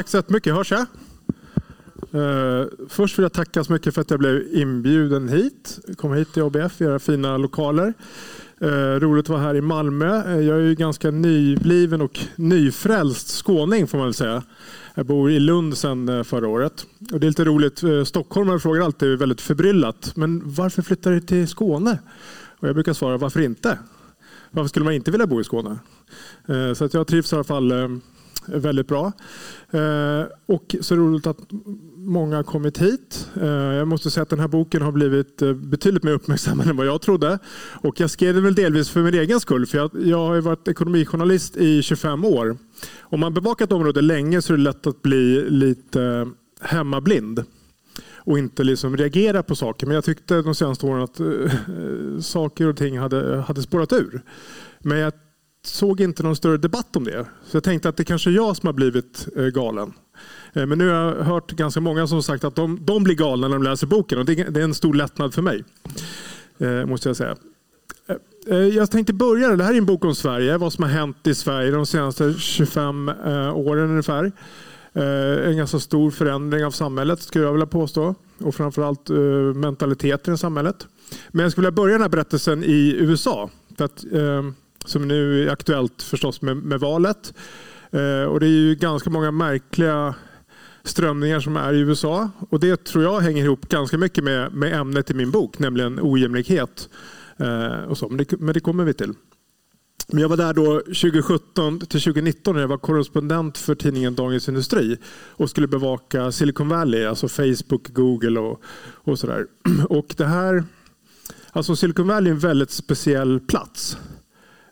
tack så jättemycket. Hörs jag? Uh, först vill jag tacka så mycket för att jag blev inbjuden hit. Kom hit till ABF, era fina lokaler. Uh, roligt att vara här i Malmö. Uh, jag är ju ganska nybliven och nyfrälst skåning får man väl säga. Jag bor i Lund sedan förra året. Och det är lite roligt. Stockholmare frågar alltid väldigt förbryllat. Men varför flyttar du till Skåne? Och jag brukar svara varför inte? Varför skulle man inte vilja bo i Skåne? Så att jag trivs i alla fall väldigt bra. Eh, och så roligt att många har kommit hit. Eh, jag måste säga att den här boken har blivit eh, betydligt mer uppmärksammad än vad jag trodde. Och jag skrev den väl delvis för min egen skull. För jag, jag har varit ekonomijournalist i 25 år. Om man bevakar ett område länge så är det lätt att bli lite hemmablind och inte liksom reagera på saker. Men jag tyckte de senaste åren att äh, saker och ting hade, hade spårat ur. Men jag såg inte någon större debatt om det. Så jag tänkte att det kanske är jag som har blivit eh, galen. Eh, men nu har jag hört ganska många som sagt att de, de blir galna när de läser boken och det är en stor lättnad för mig. Eh, måste jag säga. Jag tänkte börja, det här är en bok om Sverige, vad som har hänt i Sverige de senaste 25 åren ungefär. En ganska stor förändring av samhället skulle jag vilja påstå. Och framförallt mentaliteten i samhället. Men jag skulle vilja börja den här berättelsen i USA. För att, som nu är aktuellt förstås med, med valet. Eh, och det är ju ganska många märkliga strömningar som är i USA. Och Det tror jag hänger ihop ganska mycket med, med ämnet i min bok, nämligen ojämlikhet. Eh, och så. Men, det, men det kommer vi till. Men jag var där då 2017 till 2019 när jag var korrespondent för tidningen Dagens Industri och skulle bevaka Silicon Valley, alltså Facebook, Google och, och sådär. Och det här, alltså Silicon Valley är en väldigt speciell plats.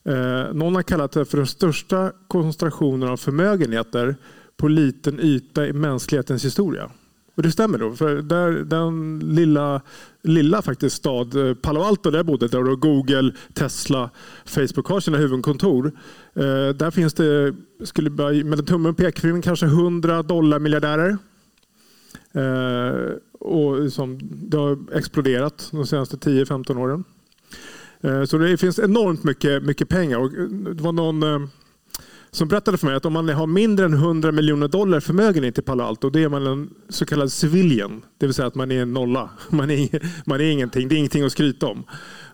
Eh, någon har kallat det för den största koncentrationen av förmögenheter på liten yta i mänsklighetens historia. Och det stämmer då. För där, den lilla, lilla faktiskt stad, eh, Palo Alto där jag bodde, där Google, Tesla, Facebook har sina huvudkontor. Eh, där finns det, skulle med tummen och pekfingret, kanske 100 dollar miljardärer. Eh, och som, det har exploderat de senaste 10-15 åren. Eh, så det finns enormt mycket, mycket pengar. Och eh, det var någon eh, som berättade för mig att om man har mindre än 100 miljoner dollar förmögenhet i Palo Alto, då är man en så kallad civilian. Det vill säga att man är en nolla. Man är, man är ingenting. Det är ingenting att skryta om.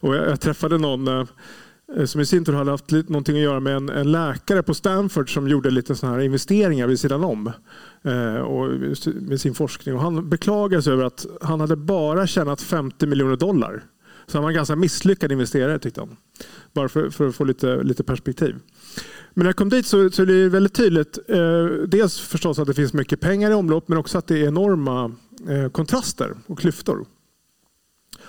Och jag, jag träffade någon som i sin tur hade haft någonting att göra med en, en, läkare på Stanford som gjorde lite såna här investeringar vid sidan om eh, och med sin forskning. Och han beklagade sig över att han hade bara tjänat 50 miljoner dollar så han var en ganska misslyckad investerare tyckte han. Bara för, för att få lite, lite perspektiv. Men när jag kom dit så, så är det väldigt tydligt. Eh, dels förstås att det finns mycket pengar i omlopp men också att det är enorma eh, kontraster och klyftor.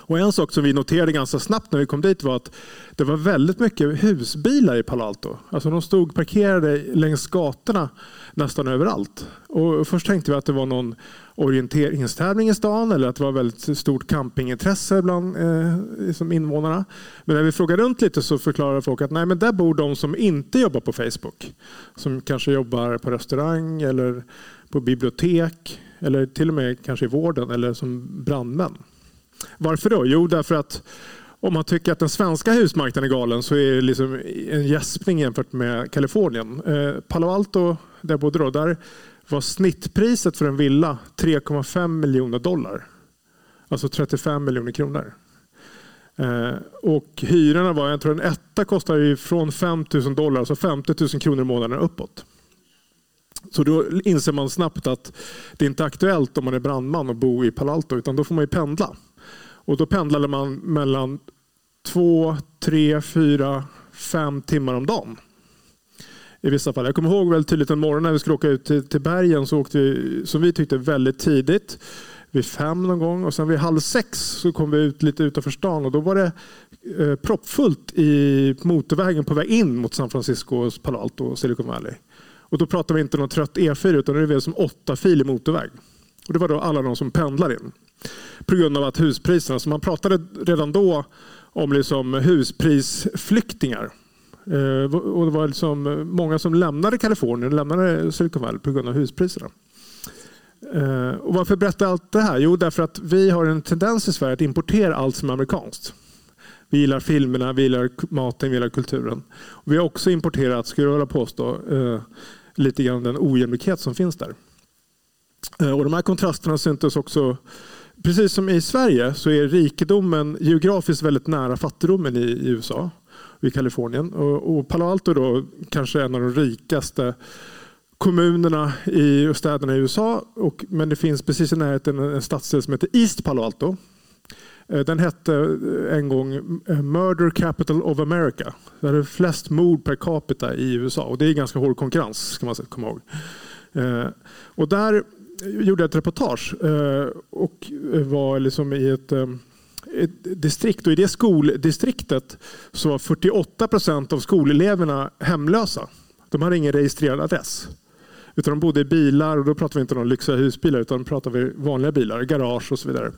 Och en sak som vi noterade ganska snabbt när vi kom dit var att det var väldigt mycket husbilar i Palo Alto. Alltså de stod parkerade längs gatorna nästan överallt. Och först tänkte vi att det var någon orienteringstävling i stan eller att det var väldigt stort campingintresse bland eh, liksom invånarna. Men när vi frågade runt lite så förklarade folk att nej, men där bor de som inte jobbar på Facebook. Som kanske jobbar på restaurang eller på bibliotek eller till och med kanske i vården eller som brandmän. Varför då? Jo, därför att om man tycker att den svenska husmarknaden är galen så är det liksom en gäspning jämfört med Kalifornien. Eh, Palo Alto, där jag bodde då, där var snittpriset för en villa 3,5 miljoner dollar. Alltså 35 miljoner kronor. Eh, och hyrorna var, jag tror en etta kostar från 5 000 dollar, alltså 50 000 kronor i månaden uppåt. Så då inser man snabbt att det inte är aktuellt om man är brandman och bo i Palo Alto, utan då får man ju pendla. Och då pendlade man mellan två, tre, fyra, fem timmar om dagen. I vissa fall. Jag kommer ihåg väldigt tydligt en morgon när vi skulle åka ut till, till bergen så åkte vi, som vi tyckte, väldigt tidigt. Vid fem någon gång och sen vid halv sex så kom vi ut lite utanför stan och då var det eh, proppfullt i motorvägen på väg in mot San Francisco, Palo Alto och Silicon Valley. Och då pratar vi inte om någon trött E4 utan det är som åtta filer motorväg. Och det var då alla de som pendlar in på grund av att huspriserna, så man pratade redan då om liksom husprisflyktingar. Eh, och det var liksom många som lämnade Kalifornien, lämnade Silicon Valley på grund av huspriserna. Eh, och varför berättar jag allt det här? Jo, därför att vi har en tendens i Sverige att importera allt som är amerikanskt. Vi gillar filmerna, vi gillar maten, vi gillar kulturen. Och vi har också importerat, skulle jag vilja påstå, eh, lite grann den ojämlikhet som finns där. Eh, och de här kontrasterna syntes också Precis som i Sverige så är rikedomen geografiskt väldigt nära fattigdomen i, i USA i Kalifornien. Och, och Palo Alto då kanske en av de rikaste kommunerna i städerna i USA. Och, men det finns precis i närheten en stadsdel som heter East Palo Alto. Eh, den hette eh, en gång eh, Murder Capital of America. Det är flest mord per capita i USA och det är ganska hård konkurrens ska man komma ihåg. Och där gjorde jag ett reportage eh, och eh, var liksom i ett, eh, ett distrikt och i det skoldistriktet så var 48 procent av skoleleverna hemlösa. De hade ingen registrerad adress. Utan de bodde i bilar och då pratar vi inte om lyxiga husbilar utan pratar vi vanliga bilar, garage och så vidare.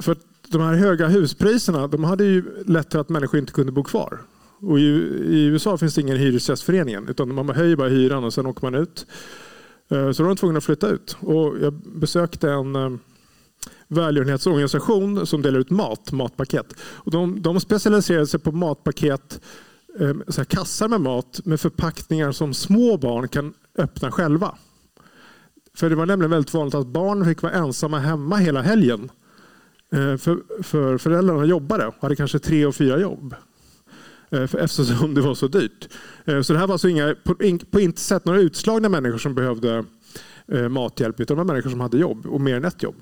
För de här höga huspriserna de hade ju lett till att människor inte kunde bo kvar. Och i USA finns det ingen hyresgästförening utan man höjer bara hyran och sen åker man ut. Eh, så då var de tvungna att flytta ut. Och jag besökte en eh, välgörenhetsorganisation som delar ut mat, matpaket. Och de, de specialiserade sig på matpaket eh, så här kassar med mat med förpackningar som små barn kan öppna själva. För det var nämligen väldigt vanligt att barn fick vara ensamma hemma hela helgen. För, för föräldrarna jobbade och hade kanske tre och fyra jobb. Eh, eftersom det var så dyrt. Eh, så det här var alltså inga, på, på inte sätt några utslagna människor som behövde eh, mathjälp utan det var människor som hade jobb och mer än ett jobb.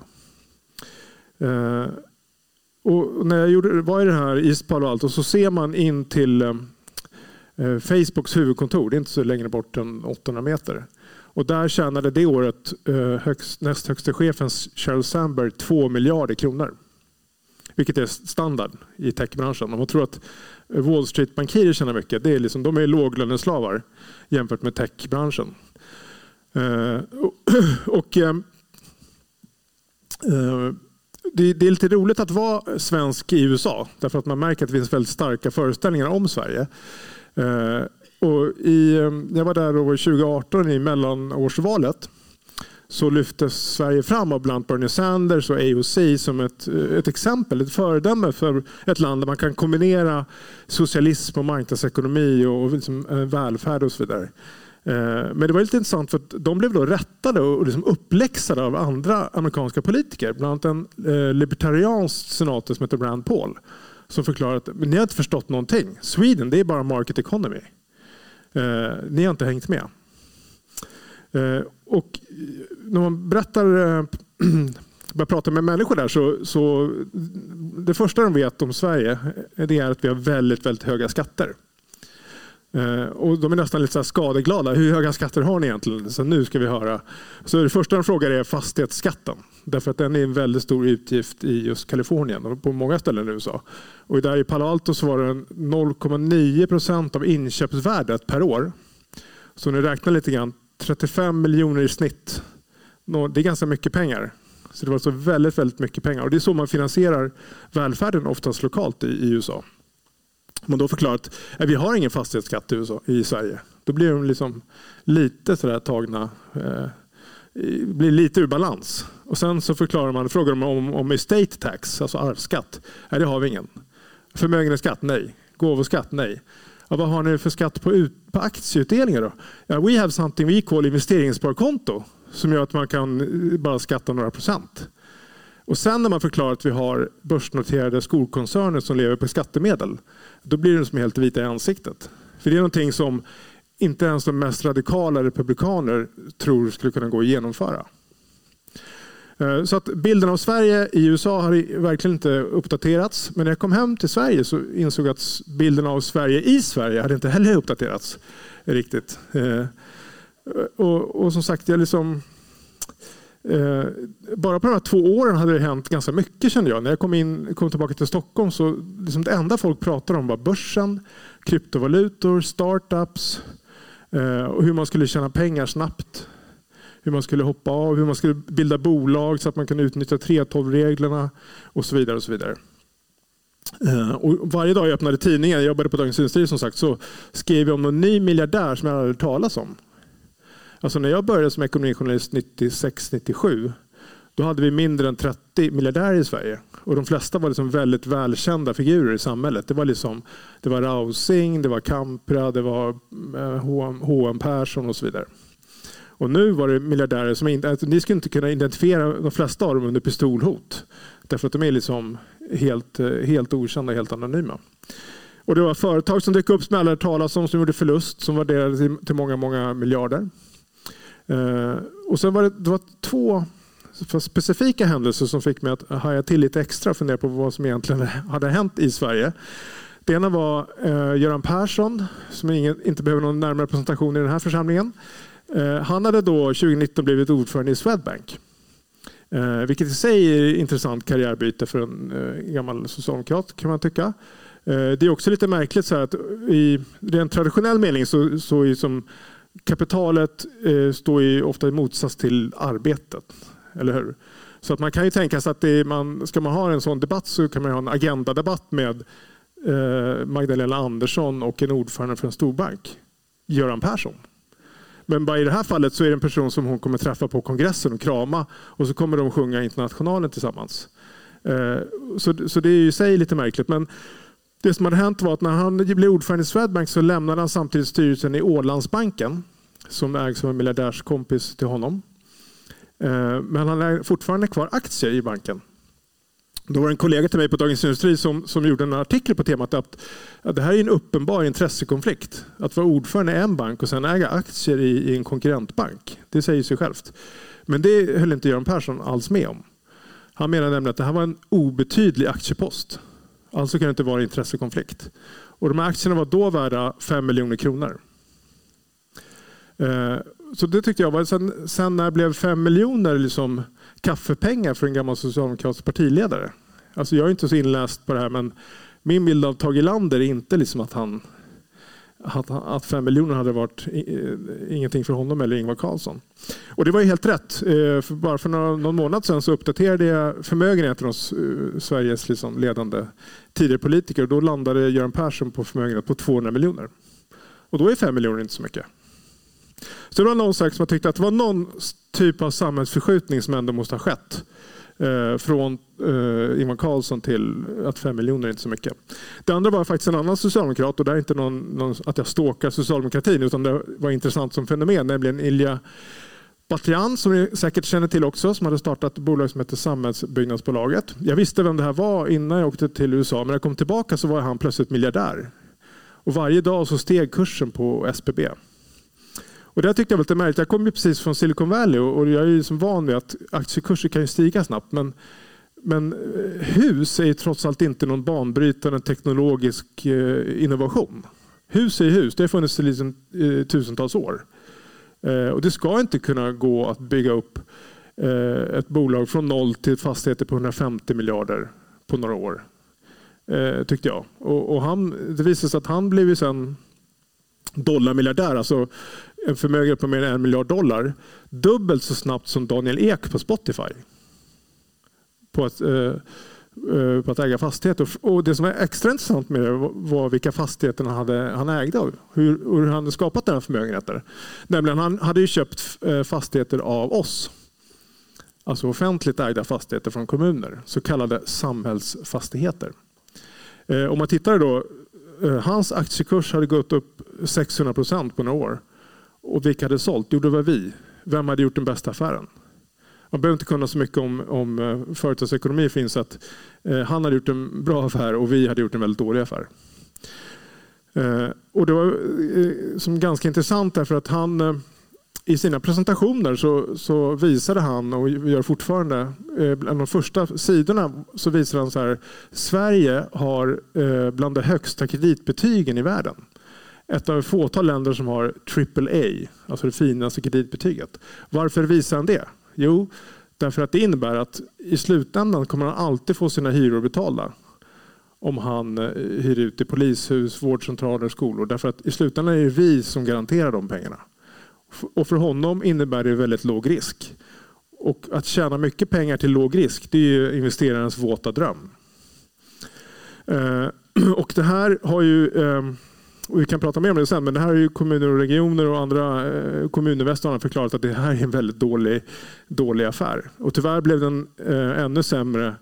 Och när jag gjorde, var i det här East Palo Alto så ser man in till Facebooks huvudkontor. Det är inte så längre bort än 800 meter. Och där tjänade det året högst, näst högste chefen Sheryl Sandberg 2 miljarder kronor. Vilket är standard i techbranschen. Om man tror att Wall Street-bankirer tjänar mycket, det är liksom, de är låglöneslavar jämfört med techbranschen. Eh, och, eh, eh, det, är lite roligt att vara svensk i USA därför att man märker att det finns väldigt starka föreställningar om Sverige. Eh, och i, eh, jag var där år 2018 i mellanårsvalet så lyftes Sverige fram av bland annat Bernie Sanders och AOC som ett, eh, ett exempel, ett föredöme för ett land där man kan kombinera socialism och marknadsekonomi och liksom eh, välfärd och så vidare. Eh, men det var lite intressant för att de blev då rättade och liksom uppläxade av andra amerikanska politiker. Bland annat en libertariansk senator som heter Rand Paul som förklarade att ni har inte förstått någonting. Sweden, det är bara market economy. Ni har inte hängt med. Eh, och eh, när man berättar, eh, börjar prata med människor där så, så det första de vet om Sverige det är att vi har väldigt, väldigt höga skatter. Eh, och de är nästan lite så skadeglada. Hur höga skatter har ni egentligen? Så nu ska vi höra. Så det första de frågar är fastighetsskatten. Därför att den är en väldigt stor utgift i just Kalifornien och på många ställen i USA. Och där i Palo Alto så var den 0,9 procent av inköpsvärdet per år. Så ni räknar lite grann, 35 miljoner i snitt. Det är ganska mycket pengar. Så det var alltså väldigt, väldigt mycket pengar. Och det är så man finansierar välfärden oftast lokalt i, i USA man då förklarar att vi har ingen fastighetsskatt i, USA, i Sverige. Då blir de liksom lite sådär tagna, eh, blir lite ur balans. Och sen så förklarar man, frågar de om, om estate tax, alltså arvsskatt. Nej, det har vi ingen. Förmögenhetsskatt? Nej. Gåvoskatt? Nej. Ja, vad har ni för skatt på, ut, på aktieutdelningar då? Ja, we have something we call investeringssparkonto som gör att man kan eh, bara skatta några procent. Och sen när man förklarar att vi har börsnoterade skolkoncerner som lever på skattemedel, då blir de som helt vita i ansiktet. För det är någonting som inte ens de mest radikala republikaner tror skulle kunna gå att genomföra. Eh, så att bilden av Sverige i USA har verkligen inte uppdaterats. Men när jag kom hem till Sverige så insåg jag att bilden av Sverige i Sverige hade inte heller uppdaterats riktigt. Eh, och, och som sagt, jag liksom Eh, bara på de här två åren hade det hänt ganska mycket kände jag. När jag kom, in, kom tillbaka till Stockholm så liksom det enda folk pratade om var börsen, kryptovalutor, startups eh, och hur man skulle tjäna pengar snabbt. Hur man skulle hoppa av, hur man skulle bilda bolag så att man kunde utnyttja 3.12-reglerna och så vidare. Och så vidare. Eh, och varje dag jag öppnade tidningen, jag jobbade på Dagens Industri som sagt, så skrev jag om någon ny miljardär som jag hade hört talas om. Alltså när jag började som ekonomijournalist 96-97 då hade vi mindre än 30 miljardärer i Sverige. Och de flesta var liksom väldigt välkända figurer i samhället. Det var, liksom, det var Rausing, det var Kampra, det var H.M. Persson och så vidare. Och nu var det miljardärer som inte, alltså, ni skulle inte kunna identifiera de flesta av dem under pistolhot. Därför att de är liksom helt, eh, helt okända, helt anonyma. Och det var företag som dök upp som alla talas om som gjorde förlust som värderades till många, många miljarder. Eh, och sen var det, det var två specifika händelser som fick mig att haja till lite extra och fundera på vad som egentligen hade hänt i Sverige. Det ena var eh, Göran Persson, som ingen, inte behöver någon närmare presentation i den här församlingen. Eh, han hade då 2019 blivit ordförande i Swedbank. Eh, vilket i sig är ett intressant karriärbyte för en eh, gammal socialdemokrat kan man tycka. Det är också lite märkligt så att i rent traditionell mening så, så är som kapitalet står ju ofta i motsats till arbetet. Eller hur? Så att man kan ju tänka sig att det, man, ska man ha en sån debatt så kan man ha en agendadebatt med Magdalena Andersson och en ordförande för en storbank, Göran Persson. Men bara i det här fallet så är det en person som hon kommer träffa på kongressen och krama och så kommer de sjunga Internationalen tillsammans. Eh, så, så det är i sig lite märkligt. Men det som hade hänt var att när han blev ordförande i Swedbank så lämnade han samtidigt styrelsen i Ålandsbanken som ägs av en miljardärskompis till honom. Eh, men han har fortfarande kvar aktier i banken. Då var det en kollega till mig på Dagens Industri som, som gjorde en artikel på temat att, att det här är en uppenbar intressekonflikt. Att vara ordförande i en bank och sen äga aktier i, i en konkurrentbank. Det säger sig självt. Men det höll inte Göran Persson alls med om. Han menade nämligen att det här var en obetydlig aktiepost. Alltså kan det inte vara intressekonflikt. Och de här aktierna var då värda 5 miljoner kronor. Eh, så det tyckte jag var, sen, sen när blev 5 miljoner liksom kaffepengar för en gammal socialdemokratisk partiledare? Alltså jag är inte så inläst på det här men min bild av Tage Lander är inte liksom att han att, att fem miljoner hade varit ingenting för honom eller Ingvar Carlsson. Och det var ju helt rätt. Eh, för bara för någon månad sedan så uppdaterade jag förmögenheten hos eh, Sveriges liksom ledande tidigare politiker. Då landade Göran Persson på förmögenhet på 200 miljoner. Och då är fem miljoner inte så mycket. Så det var någon som tyckte att det var någon typ av samhällsförskjutning som ändå måste ha skett. Eh, från eh, Ingvar Carlsson till att fem miljoner är inte så mycket. Det andra var faktiskt en annan socialdemokrat och det är inte någon, någon, att jag stalkar socialdemokratin utan det var intressant som fenomen, nämligen Ilja Batljan som ni säkert känner till också, som hade startat ett bolag som heter Samhällsbyggnadsbolaget. Jag visste vem det här var innan jag åkte till USA, men när jag kom tillbaka så var han plötsligt miljardär. Och varje dag så steg kursen på SBB. Och det tyckte jag var lite märkligt. Jag kommer ju precis från Silicon Valley och jag är ju som van vid att aktiekurser kan ju stiga snabbt. Men, men eh, hus är ju trots allt inte någon banbrytande teknologisk eh, innovation. Hus är hus, det har funnits i liksom, eh, tusentals år. Och det ska inte kunna gå att bygga upp ett bolag från noll till fastigheter på 150 miljarder på några år. Tyckte jag. Och han, det visade sig att han blev ju sen dollarmiljardär. Alltså en förmögenhet på mer än en miljard dollar dubbelt så snabbt som Daniel Ek på Spotify. På att, eh, eh på att äga fastigheter. Och det som var extra intressant med det var vilka fastigheter han, hade, han ägde och hur, hur han hade skapat den här förmögenheten. Nämligen han hade ju köpt eh, fastigheter av oss. Alltså offentligt ägda fastigheter från kommuner. Så kallade samhällsfastigheter. Eh, om man tittar då, eh, hans aktiekurs hade gått upp 600 procent på några år. Och vilka hade sålt? Jo, det var vi. Vem hade gjort den bästa affären? Man behöver inte kunna så mycket om, om eh, företagsekonomi för att eh, han hade gjort en bra affär och vi hade gjort en väldigt dålig affär. Eh, och det var eh, som ganska intressant därför att han eh, i sina presentationer så, så, visade han, och gör fortfarande, eh, bland de första sidorna så visar han så här, Sverige har eh, bland de högsta kreditbetygen i världen ett av fåtal länder som har AAA, alltså det finaste kreditbetyget. Varför visar han det? Jo, därför att det innebär att i slutändan kommer han alltid få sina hyror betalda om han eh, hyr ut i polishus, vårdcentraler, skolor. Därför att i slutändan är det vi som garanterar de pengarna. Och för honom innebär det väldigt låg risk. Och att tjäna mycket pengar till låg risk, det är ju investerarens våta dröm. Eh, och det här har ju ehm, och vi kan prata mer om det sen, men det här är ju kommuner och regioner och andra eh, kommuninvesterare har förklarat att det här är en väldigt dålig, dålig affär. Och tyvärr blev den eh, ännu sämre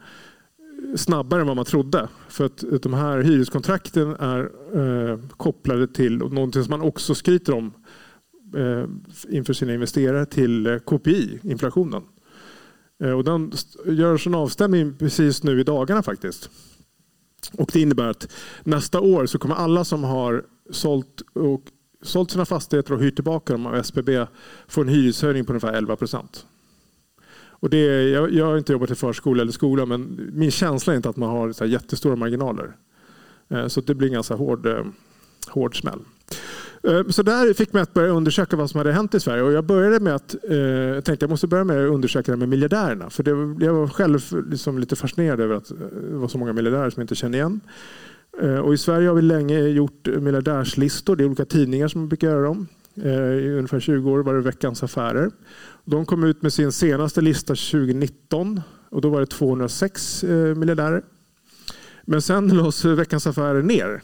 snabbare än vad man trodde. För att eh, de här hyreskontrakten är eh, kopplade till någonting som man också skryter om eh, inför sina investerare till eh, KPI, inflationen. Och den görs en avstämning precis nu i dagarna faktiskt. Och det innebär att nästa år så kommer alla som har sålt, och, sålt sina fastigheter och hyrt tillbaka dem av SBB får en hyreshöjning på ungefär 11 procent. Och det, jag, jag har inte jobbat i förskola eller skola men min känsla är inte att man har så jättestora marginaler. Eh, så det blir en ganska hård, eh, hård smäll. Eh, så där fick mig att börja undersöka vad som hade hänt i Sverige. Och jag började med att jag tänkte att jag måste börja med att undersöka det med miljardärerna. För det, jag var själv liksom lite fascinerad över att det var så många miljardärer som jag inte kände igen. Eh, och I Sverige har vi länge gjort miljardärslistor. Det är olika tidningar som brukar göra dem. Eh, I ungefär 20 år var det Veckans Affärer. De kom ut med sin senaste lista 2019 och då var det 206 eh, miljardärer. Men sen lades Veckans Affärer ner.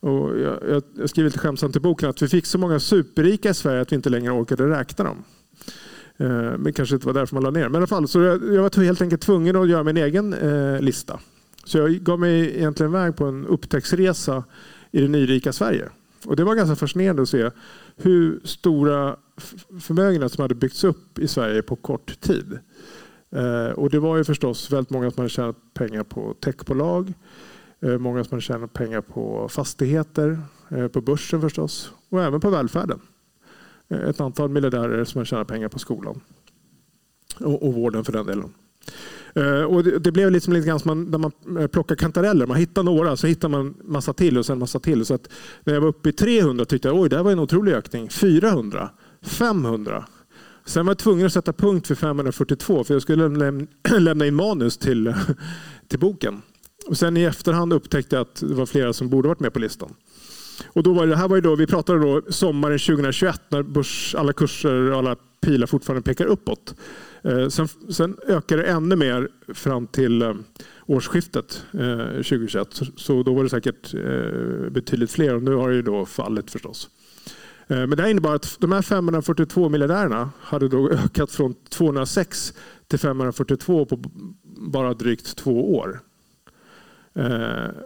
Och jag, jag, jag skriver lite skämtsamt i boken att vi fick så många superrika i Sverige att vi inte längre orkade räkna dem. Men kanske inte var därför man la ner. Men i alla fall, så jag, jag var helt enkelt tvungen att göra min egen lista. Så jag gav mig egentligen iväg på en upptäcktsresa i det nyrika Sverige. Och det var ganska fascinerande att se hur stora förmögenheter som hade byggts upp i Sverige på kort tid. Eh, och det var ju förstås väldigt många som hade tjänat pengar på techbolag. Eh, många som hade tjänat pengar på fastigheter, eh, på börsen förstås och även på välfärden. Ett antal miljardärer som hade tjänat pengar på skolan och, och vården för den delen. Eh, och det, det, blev liksom lite grann som man, när man eh, plockar kantareller. Man hittar några, så hittar man massa till och sen massa till. Så att när jag var uppe i 300 tyckte jag oj, det var en otrolig ökning. 400, 500. Sen var jag tvungen att sätta punkt för 542 för jag skulle lämna in manus till, till boken. Och sen i efterhand upptäckte jag att det var flera som borde varit med på listan. Och då var det, här var ju då, vi pratade då sommaren 2021 när börs, alla kurser och alla pilar fortfarande pekar uppåt. Eh, sen, sen ökade det ännu mer fram till eh, årsskiftet eh, 2021. Så, då var det säkert betydligt fler och nu har det då fallit förstås. Men det här innebar att de här 542 miljardärerna hade då ökat från 206 till 542 på bara drygt två år.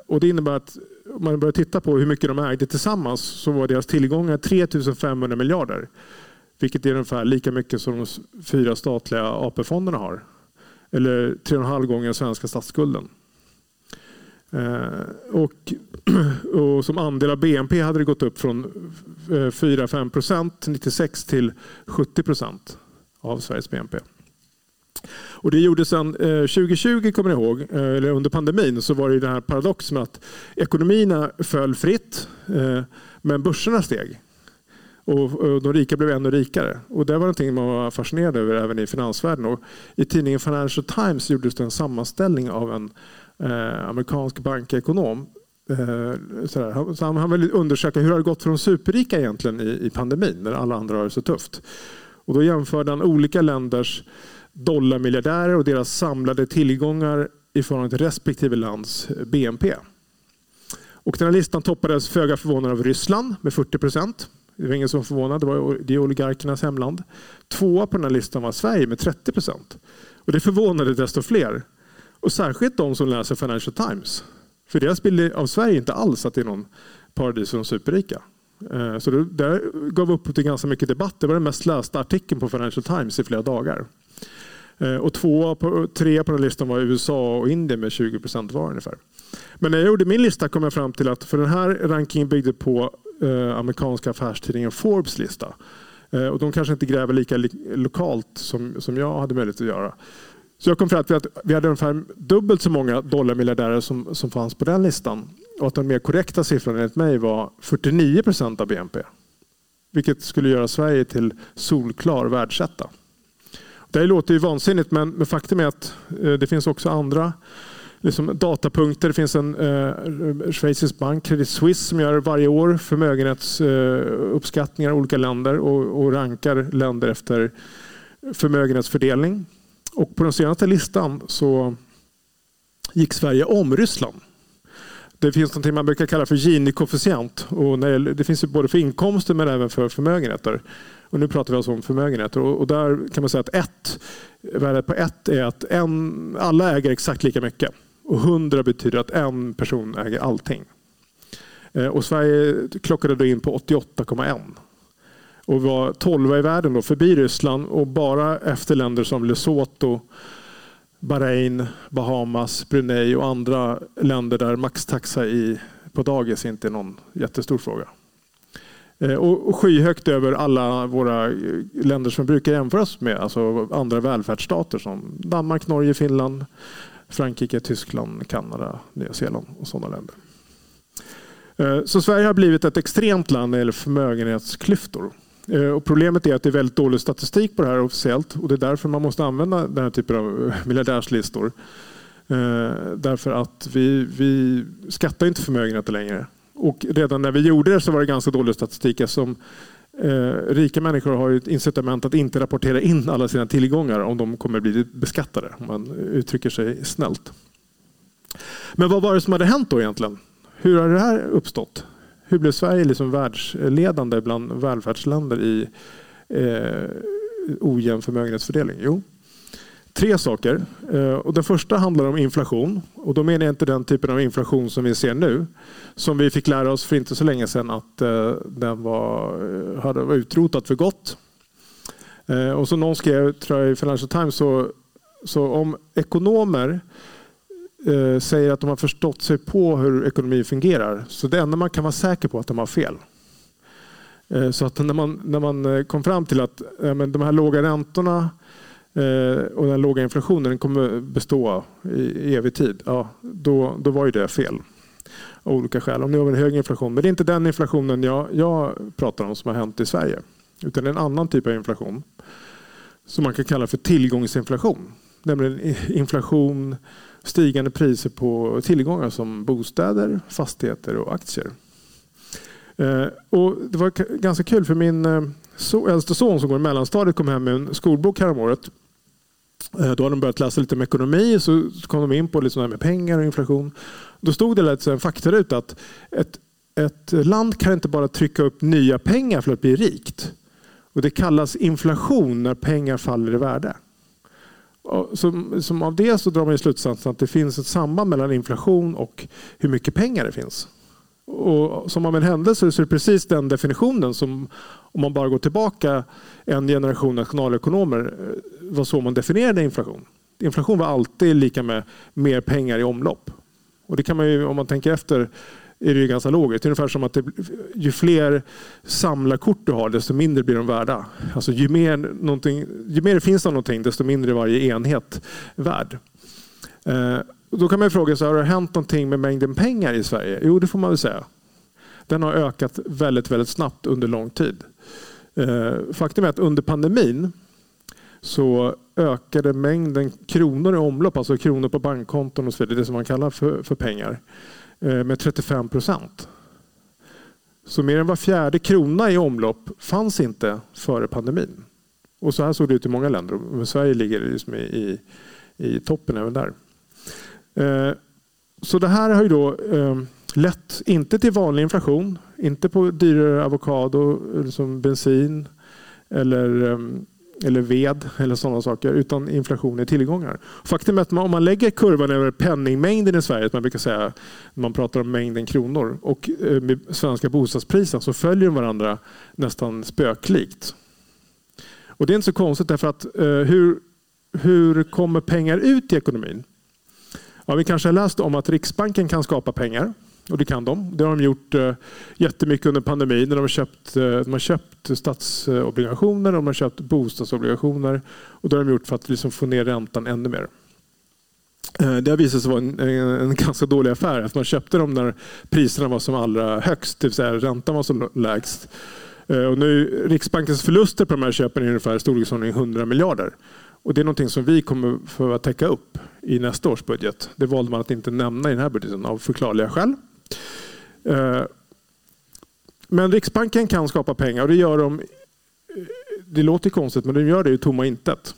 Och det innebär att om man börjar titta på hur mycket de ägde tillsammans så var deras tillgångar 3500 miljarder. Vilket är ungefär lika mycket som de fyra statliga AP-fonderna har. Eller 3,5 gånger svenska statsskulden. Eh, och, och som andel av BNP hade det gått upp från eh, 4-5 procent 96 till 70 procent av Sveriges BNP. Och det gjordes sen 2020, eh, kommer ni ihåg, eller under pandemin, så var det den här paradoxen att ekonomierna föll fritt, men börserna steg. Och de rika blev ännu rikare. Och det var någonting man var fascinerad över även i finansvärlden. Och I tidningen Financial Times gjordes det en sammanställning av en eh, amerikansk bankekonom. Eh, sådär. Så han, han ville undersöka hur det har gått för de superrika egentligen i, i pandemin när alla andra har det så tufft. Och då jämförde han olika länders dollarmiljardärer och deras samlade tillgångar i förhållande till respektive lands eh, BNP. Och den här listan toppades föga förvånande av Ryssland med 40 procent. Det var ingen som var förvånad, det var det oligarkernas hemland. Tvåa på den här listan var Sverige med 30 procent. Och det förvånade desto fler. Och särskilt de som läser Financial Times. För deras bild av Sverige är inte alls att det är någon paradis för de superrika. Eh, så det där gav upphov till ganska mycket debatt. Det var den mest lästa artikeln på Financial Times i flera dagar. Eh, och två på, tre på den listan var USA och Indien med 20 procent var ungefär. Men när jag gjorde min lista kom jag fram till att för den här rankingen byggde på eh, amerikanska affärstidningen Forbes lista. Eh, och de kanske inte gräver lika lokalt som, som jag hade möjlighet att göra. Så jag kom fram till att vi hade ungefär dubbelt så många dollarmiljardärer som, som fanns på den listan. Och att den mer korrekta siffran enligt mig var 49 procent av BNP. Vilket skulle göra Sverige till solklar världsetta. Det låter ju vansinnigt men, men faktum är att eh, det finns också andra liksom, datapunkter. Det finns en eh, schweizisk bank, Credit Suisse, som gör varje år förmögenhetsuppskattningar eh, i olika länder och, och rankar länder efter förmögenhetsfördelning. Och på den senaste listan så gick Sverige om Ryssland. Det finns något man brukar kalla för Gini-koefficient. det finns både för inkomster men även för förmögenheter. Och nu pratar vi alltså om förmögenheter. Och, där kan man säga att ett, värdet på ett är att en, alla äger exakt lika mycket. Och hundra betyder att en person äger allting. Eh, och Sverige klockade då in på 88,1. och var tolva i världen då, förbi Ryssland och bara efter länder som Lesotho, Bahrain, Bahamas, Brunei och andra länder där maxtaxa i, på dagis inte är någon jättestor fråga. Eh, och skyhögt över alla våra eh, länder som brukar jämföras med, alltså andra välfärdsstater som Danmark, Norge, Finland, Frankrike, Tyskland, Kanada, Nya Zeeland och sådana länder. Eh, så Sverige har blivit ett extremt land när det gäller förmögenhetsklyftor. Och problemet är att det är väldigt dålig statistik på det här officiellt och det är därför man måste använda den här typen av miljardärslistor. Därför att vi, vi skattar inte förmögenheter längre. Och redan när vi gjorde det så var det ganska dålig statistik eftersom eh, rika människor har ett incitament att inte rapportera in alla sina tillgångar om de kommer bli beskattade, om man uttrycker sig snällt. Men vad var det som hade hänt då egentligen? Hur har det här uppstått? Hur blev Sverige liksom världsledande bland välfärdsländer i eh, ojämn förmögenhetsfördelning? Jo, tre saker. Eh, och den första handlar om inflation. Och då menar jag inte den typen av inflation som vi ser nu. Som vi fick lära oss för inte så länge sedan att eh, den var, eh, hade var utrotat för gott. Och som någon skrev tror jag, i Financial Times så, så om ekonomer säger att de har förstått sig på hur ekonomi fungerar så det enda man kan vara säker på är att de har fel. Så att när man, när man kom fram till att men de här låga räntorna Eh, och den låga inflationen den kommer bestå i evig tid. Ja, då, då var ju det fel. Av olika skäl. Om ni har en hög inflation. Men det är inte den inflationen jag, jag pratar om som har hänt i Sverige. Utan en annan typ av inflation. Som man kan kalla för tillgångsinflation. Nämligen inflation, stigande priser på tillgångar som bostäder, fastigheter och aktier. Eh, och det var ganska kul för min eh, äldste son som går i mellanstadiet kom hem med en skolbok häromåret Eh, då hade de börjat läsa lite om ekonomi så kom de in på lite sådär med pengar och inflation. Då stod det en faktaruta att ett, ett land kan inte bara trycka upp nya pengar för att bli rikt. Och det kallas inflation när pengar faller i värde. Som, som av det så drar man slutsatsen att det finns ett samband mellan inflation och hur mycket pengar det finns. Och som av en händelse så är det precis den definitionen som om man bara går tillbaka en generation nationalekonomer var så man definierade inflation. Inflation var alltid lika med mer pengar i omlopp. Och det kan man ju, om man tänker efter är det ju ganska logiskt. Ungefär som att det, ju fler samlarkort du har desto mindre blir de värda. Alltså ju, mer ju mer det finns av någonting desto mindre är varje enhet värd. Eh, då kan man fråga sig, har det hänt någonting med mängden pengar i Sverige? Jo, det får man väl säga. Den har ökat väldigt, väldigt snabbt under lång tid. Eh, faktum är att under pandemin så ökade mängden kronor i omlopp, alltså kronor på bankkonton och så vidare, det som man kallar för, för pengar, eh, med 35 procent. Så mer än var fjärde krona i omlopp fanns inte före pandemin. Och så här såg det ut i många länder. Men Sverige ligger liksom i, i, i toppen även där. Eh, så det här har ju då eh, lett, inte till vanlig inflation, inte på dyrare avokado, liksom bensin eller, eller ved eller sådana saker, utan inflation i tillgångar. Faktum är att man, om man lägger kurvan över penningmängden i Sverige, som man brukar säga när man pratar om mängden kronor, och eh, med svenska bostadspriser så följer de varandra nästan spöklikt. Och det är inte så konstigt därför att eh, hur, hur kommer pengar ut i ekonomin? Ja, vi kanske har läst om att Riksbanken kan skapa pengar. Och det kan de. Det har de gjort eh, jättemycket under pandemin. När de, har köpt, eh, de har köpt statsobligationer och de har köpt bostadsobligationer. Och det har de gjort för att liksom få ner räntan ännu mer. Eh, det har visat sig vara en, en, en ganska dålig affär. Att man köpte dem när priserna var som allra högst, det vill säga räntan var som lägst. Och nu, Riksbankens förluster på de här köpen är ungefär storleksordningen 100 miljarder. Och det är någonting som vi kommer att täcka upp i nästa års budget. Det valde man att inte nämna i den här budgeten av förklarliga skäl. Eh, men Riksbanken kan skapa pengar och det gör de. Eh, det låter konstigt men de gör det i tomma intet.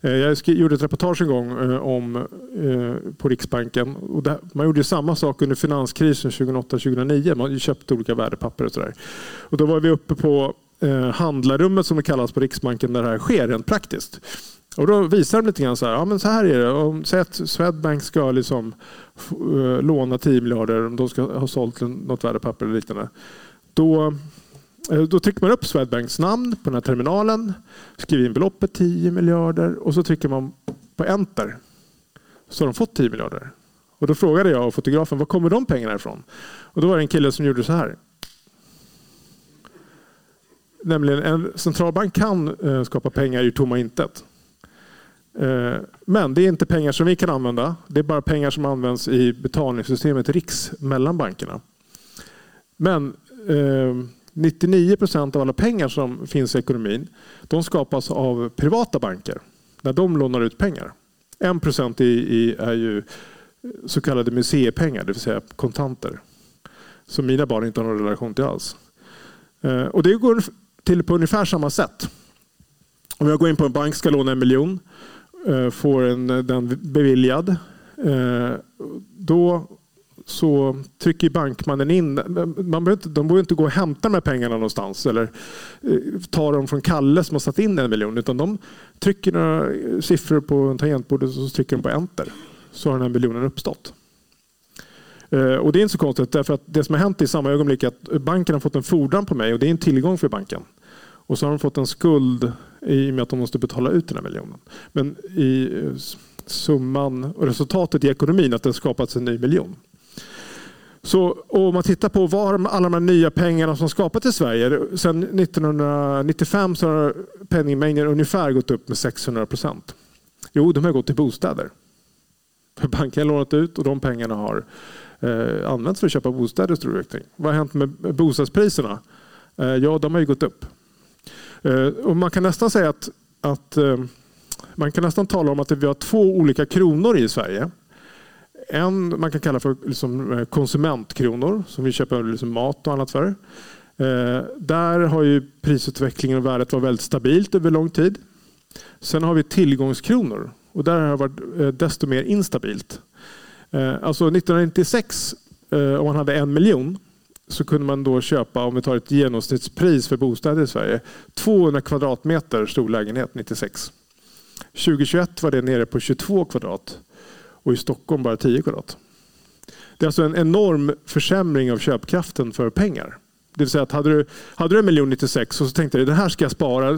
Eh, jag gjorde ett reportage en gång om, på Riksbanken. Och man gjorde samma sak under finanskrisen 2008-2009. Man köpte olika värdepapper och sådär. Och då var vi uppe på handlarrummet som det kallas på Riksbanken där det här sker rent praktiskt. Och då visar de lite grann så här, ja men så här är det. Om säg att Swedbank ska liksom uh, låna 10 miljarder, om de ska ha sålt något värdepapper eller liknande. Då, eh, då trycker man upp Swedbanks namn på den här terminalen, skriver in beloppet 10 miljarder och så trycker man på enter. Så har de fått 10 miljarder. Och då frågade jag fotografen, var kommer de pengarna ifrån? Och då var det en kille som gjorde så här. Nämligen en centralbank kan eh, skapa pengar i tomma intet. Eh, men det är inte pengar som vi kan använda. Det är bara pengar som används i betalningssystemet RIX mellan bankerna. Men eh, 99 procent av alla pengar som finns i ekonomin de skapas av privata banker när de lånar ut pengar. 1 procent är ju eh, så kallade museipengar, det vill säga kontanter. Som mina barn inte har någon relation till alls. Och det går till på ungefär samma sätt. Om jag går in på en bank och ska låna en miljon, Eh, får en, den beviljad. Eh, då så trycker bankmannen in, man behöver inte, de behöver inte gå och hämta de här pengarna någonstans eller eh, ta dem från Kalle som har satt in en miljon. Utan de trycker några siffror på tangentbordet och så trycker de på enter så har den här miljonen uppstått. Och Det är inte så konstigt därför att det som har hänt i samma ögonblick är att banken har fått en fordran på mig och det är en tillgång för banken. Och så har de fått en skuld i och med att de måste betala ut den här miljonen. Men i eh, summan och resultatet i ekonomin att det har skapats en ny miljon. Så om man tittar på var alla de här nya pengarna som skapats i Sverige. Sedan 1995 så har penningmängden ungefär gått upp med 600 procent. Jo, de har gått till bostäder. För banken har lånat ut och de pengarna har eh, använts för att köpa bostäder i stor utsträckning. Vad har hänt med bostadspriserna? Eh, ja, de har ju gått upp. Eh, och man kan nästan säga att, att eh, man kan nästan tala om att vi har två olika kronor i Sverige. En man kan kalla för liksom eh, konsumentkronor som vi köper liksom mat och annat för. Där har ju prisutvecklingen och värdet varit väldigt stabilt över lång tid. Sen har vi tillgångskronor och där har det varit desto mer instabilt. Alltså 1996, om man hade en miljon, så kunde man då köpa, om vi tar ett genomsnittspris för bostäder i Sverige, 200 kvadratmeter stor lägenhet 96. 2021 var det nere på 22 kvadrat och i Stockholm bara 10 kvadrat. Det är alltså en enorm försämring av köpkraften för pengar. Det vill säga att hade du, hade du en miljon 96 och så tänkte du det här ska jag spara,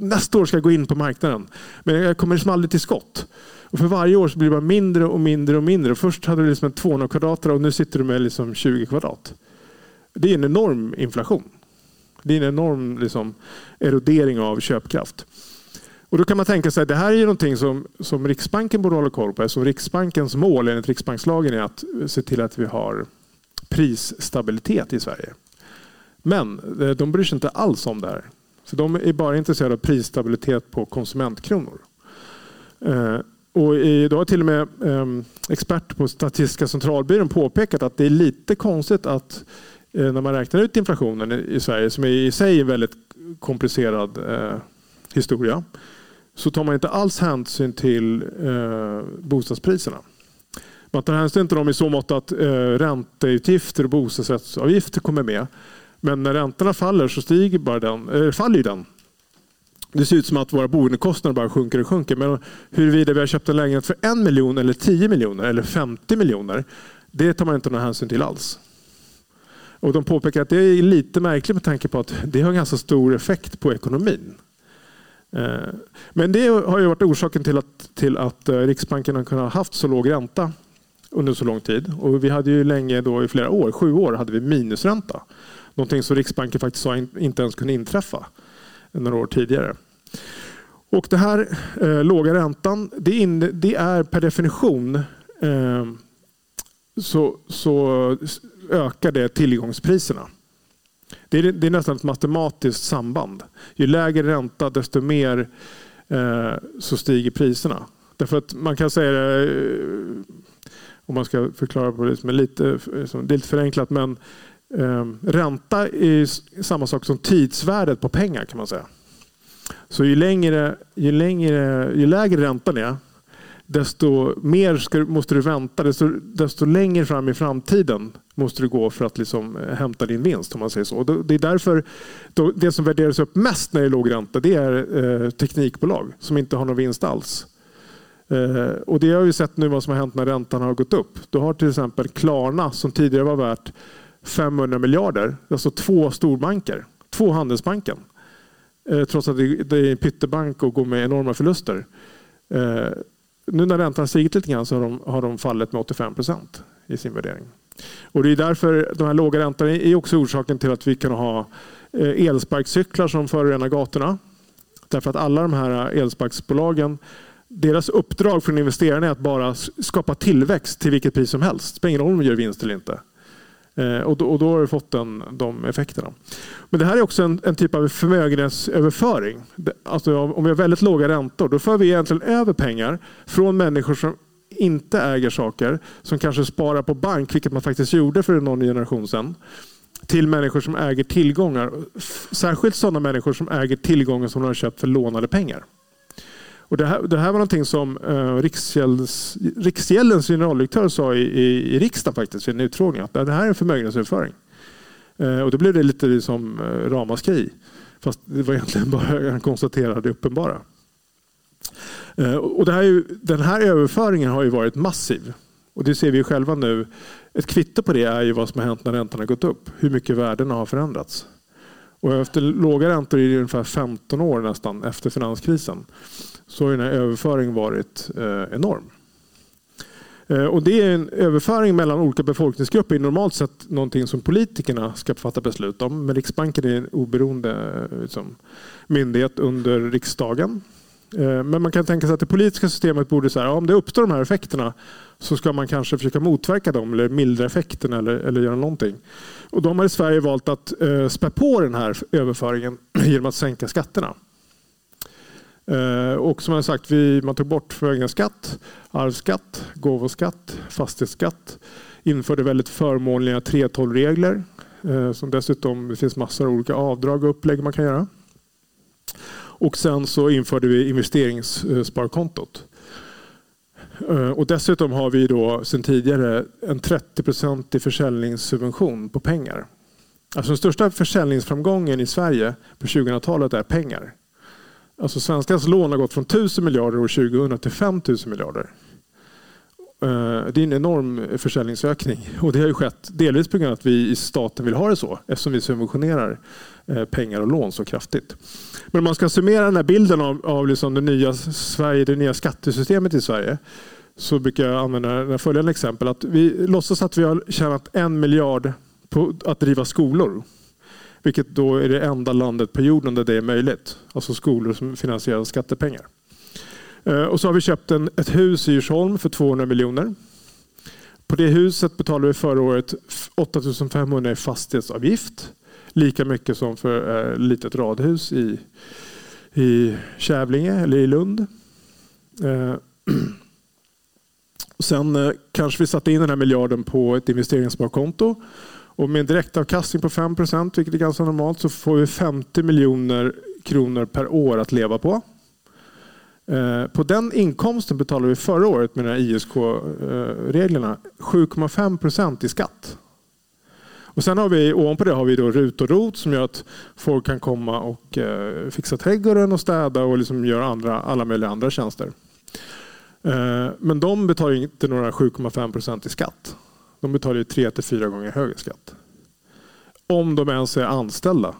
nästa år ska jag gå in på marknaden. Men jag kommer liksom aldrig till skott. Och för varje år så blir det bara mindre och mindre och mindre. Först hade du liksom en 200 kvadrat och nu sitter du med liksom 20 kvadrat. Det är en enorm inflation. Det är en enorm liksom, erodering av köpkraft. Och då kan man tänka sig att det här är någonting som, som Riksbanken borde hålla koll på. Så Riksbankens mål enligt riksbankslagen är att se till att vi har prisstabilitet i Sverige. Men eh, de bryr sig inte alls om det här. Så de är bara intresserade av prisstabilitet på konsumentkronor. Eh, och då har till och med ehm, experter på Statistiska centralbyrån påpekat att det är lite konstigt att Eh, när man räknar ut inflationen i Sverige, som är i sig en väldigt komplicerad eh, historia, så tar man inte alls hänsyn till eh, bostadspriserna. Man tar hänsyn till dem i så mått att ränteutgifter och bostadsrättsavgifter kommer med. Men när räntorna faller så stiger bara den, faller den. Det ser ut som att våra boendekostnader bara sjunker och sjunker. Men huruvida vi har köpt en lägenhet för en miljon eller 10 miljoner eller 50 miljoner, det tar man inte någon hänsyn till alls. Och de påpekar att det är lite märkligt med tanke på att det har ganska stor effekt på ekonomin. Eh, men det har ju varit orsaken till att, till att eh, Riksbanken har kunnat haft så låg ränta under så lång tid. Och vi hade ju länge, då, i flera år, sju år, hade vi minusränta. Någonting som Riksbanken faktiskt sa inte ens kunde inträffa några år tidigare. Och det här eh, låga räntan, det, in, det, är per definition eh, så, så ökar det tillgångspriserna. Det är, det är, nästan ett matematiskt samband. Ju lägre ränta desto mer eh, så stiger priserna. Därför att man kan säga det, om man ska förklara på det, men lite, det är lite förenklat, men eh, ränta är samma sak som tidsvärdet på pengar kan man säga. Så ju, längre, ju, längre, ju lägre räntan är, desto mer ska, måste du vänta. Desto, desto längre fram i framtiden måste du gå för att liksom eh, hämta din vinst. om man säger så. Och det är därför då, det som värderas upp mest när det är låg ränta det är eh, teknikbolag som inte har någon vinst alls. Eh, och Det har vi sett nu vad som har hänt när räntan har gått upp. Då har till exempel Klarna som tidigare var värt 500 miljarder. Alltså två storbanker. två Handelsbanken. Eh, trots att det är en pyttebank och går med enorma förluster. Eh, nu när räntan stigit lite grann så har de, har de fallit med 85 procent i sin värdering. Och det är därför de här låga räntorna är också orsaken till att vi kan ha eh, elsparkcyklar som förorenar gatorna. Därför att alla de här elsparksbolagen deras uppdrag från investerarna är att bara skapa tillväxt till vilket pris som helst. Det spelar ingen roll om de gör vinst eller inte. Eh, och då, och då har du fått den, de effekterna. Men det här är också en, en typ av förmögenhetsöverföring. Alltså om vi har väldigt låga räntor då för vi egentligen över pengar från människor som inte äger saker, som kanske sparar på bank, vilket man faktiskt gjorde för någon generation sedan, till människor som äger tillgångar. Särskilt sådana människor som äger tillgångar som de har köpt för lånade pengar. Och det, här, det här var någonting som eh, Riksgälds, Riksgäldens generaldirektör sa i, i, i riksdagen faktiskt vid en utfrågning. Att det här är en förmögenhetsöverföring. Eh, och då blev det lite liksom, eh, ramaskri. Fast det var egentligen bara han konstaterade det uppenbara. Eh, och det här, den här överföringen har ju varit massiv. Och det ser vi själva nu. Ett kvitto på det är ju vad som har hänt när räntan har gått upp. Hur mycket värdena har förändrats. Och efter låga räntor i ungefär 15 år nästan efter finanskrisen så har den här överföringen varit eh, enorm. Eh, och det är en överföring mellan olika befolkningsgrupper är normalt sett någonting som politikerna ska fatta beslut om. Men Riksbanken är en oberoende eh, liksom, myndighet under riksdagen. Eh, men man kan tänka sig att det politiska systemet borde säga om det uppstår de här effekterna så ska man kanske försöka motverka dem eller mildra effekterna eller, eller göra någonting. Och de har i Sverige valt att eh, spä på den här överföringen genom att sänka skatterna. Eh, och som jag sagt, vi, man tog bort förmögenhetsskatt, arvsskatt, gåvoskatt, fastighetsskatt. Införde väldigt förmånliga 3:12-regler eh, som dessutom det finns massor av olika avdrag och upplägg man kan göra. Och sen så införde vi investeringssparkontot. Eh, och dessutom har vi då sedan tidigare en 30-procentig försäljningssubvention på pengar. Alltså den största försäljningsframgången i Sverige på 2000-talet är pengar. Alltså svenskans lån har gått från 1000 miljarder år 2000 till 5000 miljarder. Eh, det är en enorm försäljningsökning och det har ju skett delvis på grund av att vi i staten vill ha det så eftersom vi subventionerar Eh, pengar och lån så kraftigt. Men om man ska summera den här bilden av, av liksom det nya Sverige, det nya skattesystemet i Sverige så brukar jag använda följande exempel. Att vi låtsas att vi har tjänat en miljard på att driva skolor. Vilket då är det enda landet på jorden där det är möjligt. Alltså skolor som finansieras av skattepengar. Eh, och så har vi köpt en, ett hus i Djursholm för 200 miljoner. På det huset betalade vi förra året 8500 i fastighetsavgift. Lika mycket som för ett litet radhus i, i Kävlinge eller i Lund. Eh, sen eh, kanske vi satte in den här miljarden på ett investeringssparkonto. Och med en direktavkastning på 5% vilket är ganska normalt, så får vi 50 miljoner kronor per år att leva på. Eh, på den inkomsten betalade vi förra året med de här ISK-reglerna eh, 7,5 procent i skatt. Och sen har vi ovanpå det har vi då RUT och ROT som gör att folk kan komma och eh, fixa trädgården och städa och liksom göra andra, alla möjliga andra tjänster. Eh, men de betalar inte några 7,5 procent i skatt. De betalar tre till fyra gånger högre skatt. Om de ens är anställda.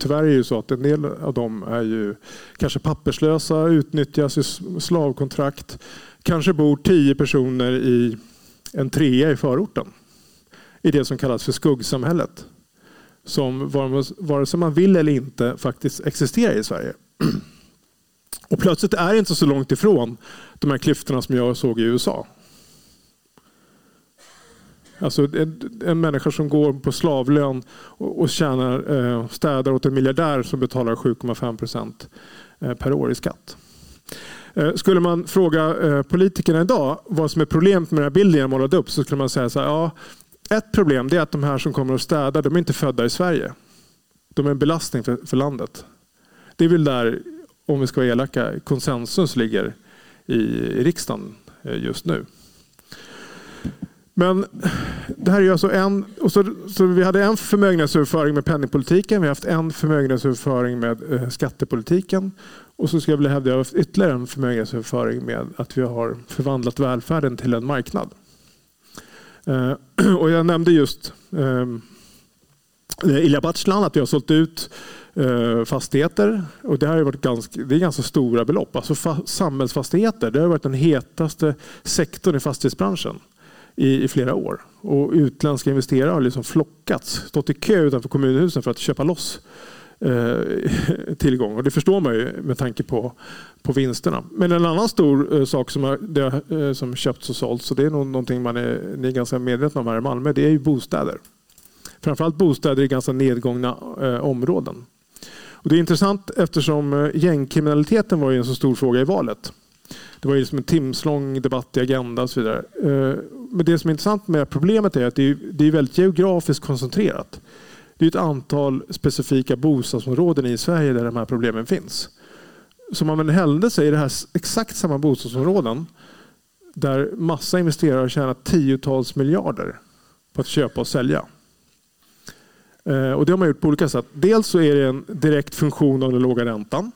Tyvärr är det ju så att en del av dem är ju kanske papperslösa, utnyttjas i slavkontrakt. Kanske bor tio personer i en trea i förorten. I det som kallas för skuggsamhället. Som vare sig man vill eller inte faktiskt existerar i Sverige. Och plötsligt är det inte så långt ifrån de här klyftorna som jag såg i USA. Alltså en, en människa som går på slavlön och, och tjänar, eh, städar åt en miljardär som betalar 7,5 procent eh, per år i skatt. Eh, skulle man fråga eh, politikerna idag vad som är problemet med den här bilden jag målade upp så skulle man säga så här, ja, ett problem är att de här som kommer och städar, de är inte födda i Sverige. De är en belastning för, för landet. Det är väl där, om vi ska vara elaka, konsensus ligger i, i riksdagen eh, just nu. Men det här är alltså en, och så, så vi hade en förmögenhetsöverföring med penningpolitiken, vi har haft en förmögenhetsöverföring med eh, skattepolitiken och så skulle jag vilja hävda att vi har haft ytterligare en förmögenhetsöverföring med att vi har förvandlat välfärden till en marknad. Eh, och jag nämnde just ehm, eh, Ilja Batslan att vi har sålt ut eh, fastigheter. Och det, har varit ganska, det är ganska stora belopp. Alltså fa, samhällsfastigheter det har varit den hetaste sektorn i fastighetsbranschen i, i flera år. Och utländska investerare har liksom flockats, stått i kö utanför kommunhusen för att köpa loss Eh, tillgång. Och det förstår man ju med tanke på, på vinsterna. Men en annan stor eh, sak som, har, det, eh, som köpts och sålts, och det är nog någonting man är, ni är ganska medvetna om här i Malmö, det är ju bostäder. Framförallt bostäder i ganska nedgångna eh, områden. Och det är intressant eftersom gängkriminaliteten var en så stor fråga i valet. Det var ju liksom en timslång debatt i Agenda och så vidare. Eh, men det som är intressant med problemet är att det är väldigt geografiskt koncentrerat. Det är ett antal specifika bostadsområden i Sverige där de här problemen finns. Som väl hällde sig i det här exakt samma bostadsområden där massa investerare har tjänat tiotals miljarder på att köpa och sälja. Eh, och det har man gjort på olika sätt. Dels så är det en direkt funktion av den låga räntan.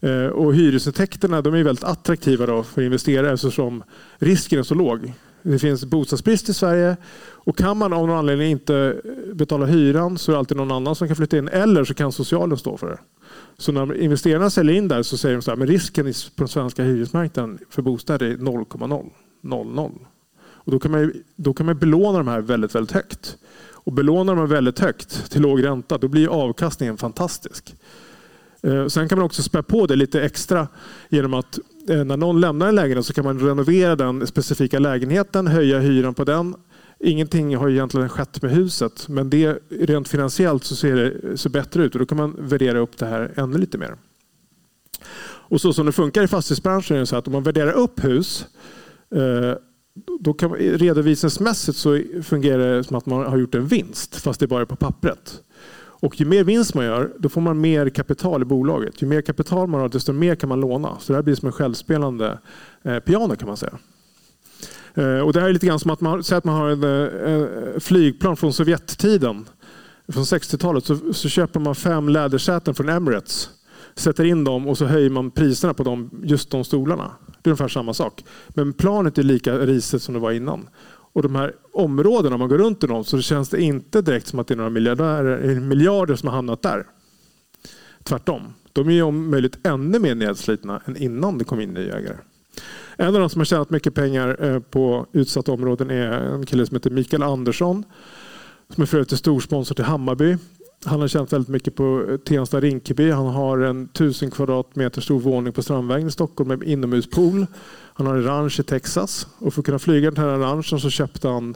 Eh, och hyresintäkterna de är väldigt attraktiva då för investerare eftersom risken är så låg. Det finns bostadsbrist i Sverige och kan man av någon anledning inte betala hyran så är det alltid någon annan som kan flytta in eller så kan socialen stå för det. Så när investerarna säljer in där så säger de så här, men risken på den svenska hyresmarknaden för bostäder är 0,000. Och då kan man, då kan man belåna de här väldigt, väldigt högt. Och belånar man väldigt högt till låg ränta då blir avkastningen fantastisk. Eh, sen kan man också spä på det lite extra genom att Eh, när någon lämnar en lägenhet så kan man renovera den specifika lägenheten, höja hyran på den. Ingenting har egentligen skett med huset men det, rent finansiellt så ser det så bättre ut och då kan man värdera upp det här ännu lite mer. Och så som det funkar i fastighetsbranschen är det så att om man värderar upp hus eh, då kan, redovisningsmässigt så fungerar det som att man har gjort en vinst fast det bara är på pappret. Och ju mer vinst man gör, då får man mer kapital i bolaget. Ju mer kapital man har, desto mer kan man låna. Så det här blir som en självspelande eh, piano kan man säga. Eh, och det här är lite grann som att man, säger att man har en eh, flygplan från Sovjettiden. Från 60-talet så, så köper man fem lädersäten från Emirates. Sätter in dem och så höjer man priserna på dem, just de stolarna. Det är ungefär samma sak. Men planet är lika risigt som det var innan. Och de här områdena, om man går runt i dem, så känns det inte direkt som att det är några miljarder som har hamnat där. Tvärtom. De är om möjligt ännu mer nedslitna än innan det kom in nya ägare. En av de som har tjänat mycket pengar eh, på utsatta områden är en kille som heter Mikael Andersson. Som är för övrigt storsponsor till Hammarby. Han har tjänat väldigt mycket på eh, Tensta Rinkeby. Han har en tusen kvadratmeter stor våning på Strandvägen i Stockholm med inomhuspool. Han har en ranch i Texas och för att kunna flyga den här ranchen så köpte han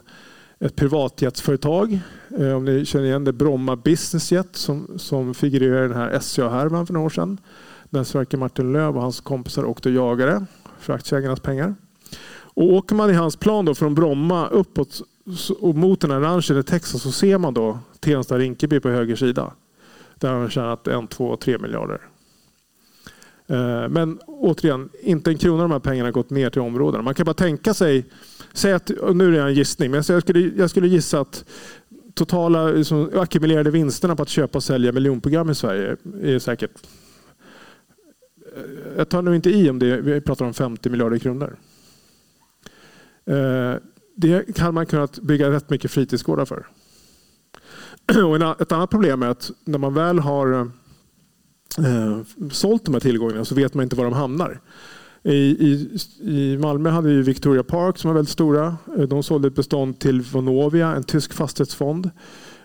ett privatjetsföretag. Eh, om ni känner igen det, Bromma Business Jet som, som figurerar i den här SCA-härvan för några år sedan. Där Sverker Martin Löv och hans kompisar åkte och jagade för aktieägarnas pengar. Och åker man i hans plan då från Bromma uppåt och mot den här ranchen i Texas så ser man då Tensta-Rinkeby på höger sida. Där har de tjänat en, två, tre miljarder. Eh, men återigen, inte en krona av de här pengarna har gått ner till områdena. Man kan bara tänka sig, säg att, nu är det en gissning, men jag skulle, jag skulle gissa att totala liksom, ackumulerade vinsterna på att köpa och sälja miljonprogram i Sverige är säkert eh, jag tar nu inte i om det, vi pratar om 50 miljarder kronor. Eh, det kan man kunnat bygga rätt mycket fritidsgårdar för. Och ett annat problem är att när man väl har eh, sålt de här tillgångarna så vet man inte var de hamnar. I, i, I Malmö hade vi Victoria Park som var väldigt stora. Eh, de sålde ett bestånd till Vonovia, en tysk fastighetsfond.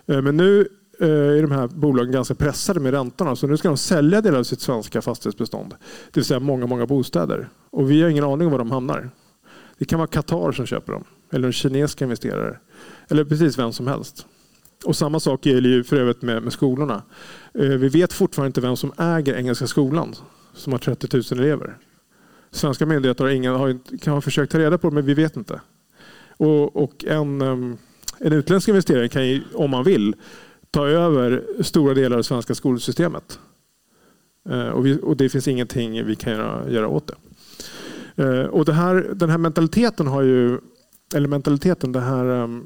Eh, men nu eh, är de här bolagen ganska pressade med räntorna så nu ska de sälja delar av sitt svenska fastighetsbestånd. Det vill säga många, många bostäder. Och vi har ingen aning om var de hamnar. Det kan vara Qatar som köper dem eller en kinesisk investerare. Eller precis vem som helst. Och samma sak gäller ju för övrigt med, med skolorna. Eh, vi vet fortfarande inte vem som äger Engelska skolan som har 30 000 elever. Svenska myndigheter har ingen, har, kan ha försökt ta reda på det men vi vet inte. Och, och en, ehm, en utländsk investerare kan ju, om man vill ta över stora delar av det svenska skolsystemet. Eh, och, vi, och det finns ingenting vi kan göra, göra åt det. Eh, och det här, den här mentaliteten har ju, eller mentaliteten, den här ehm,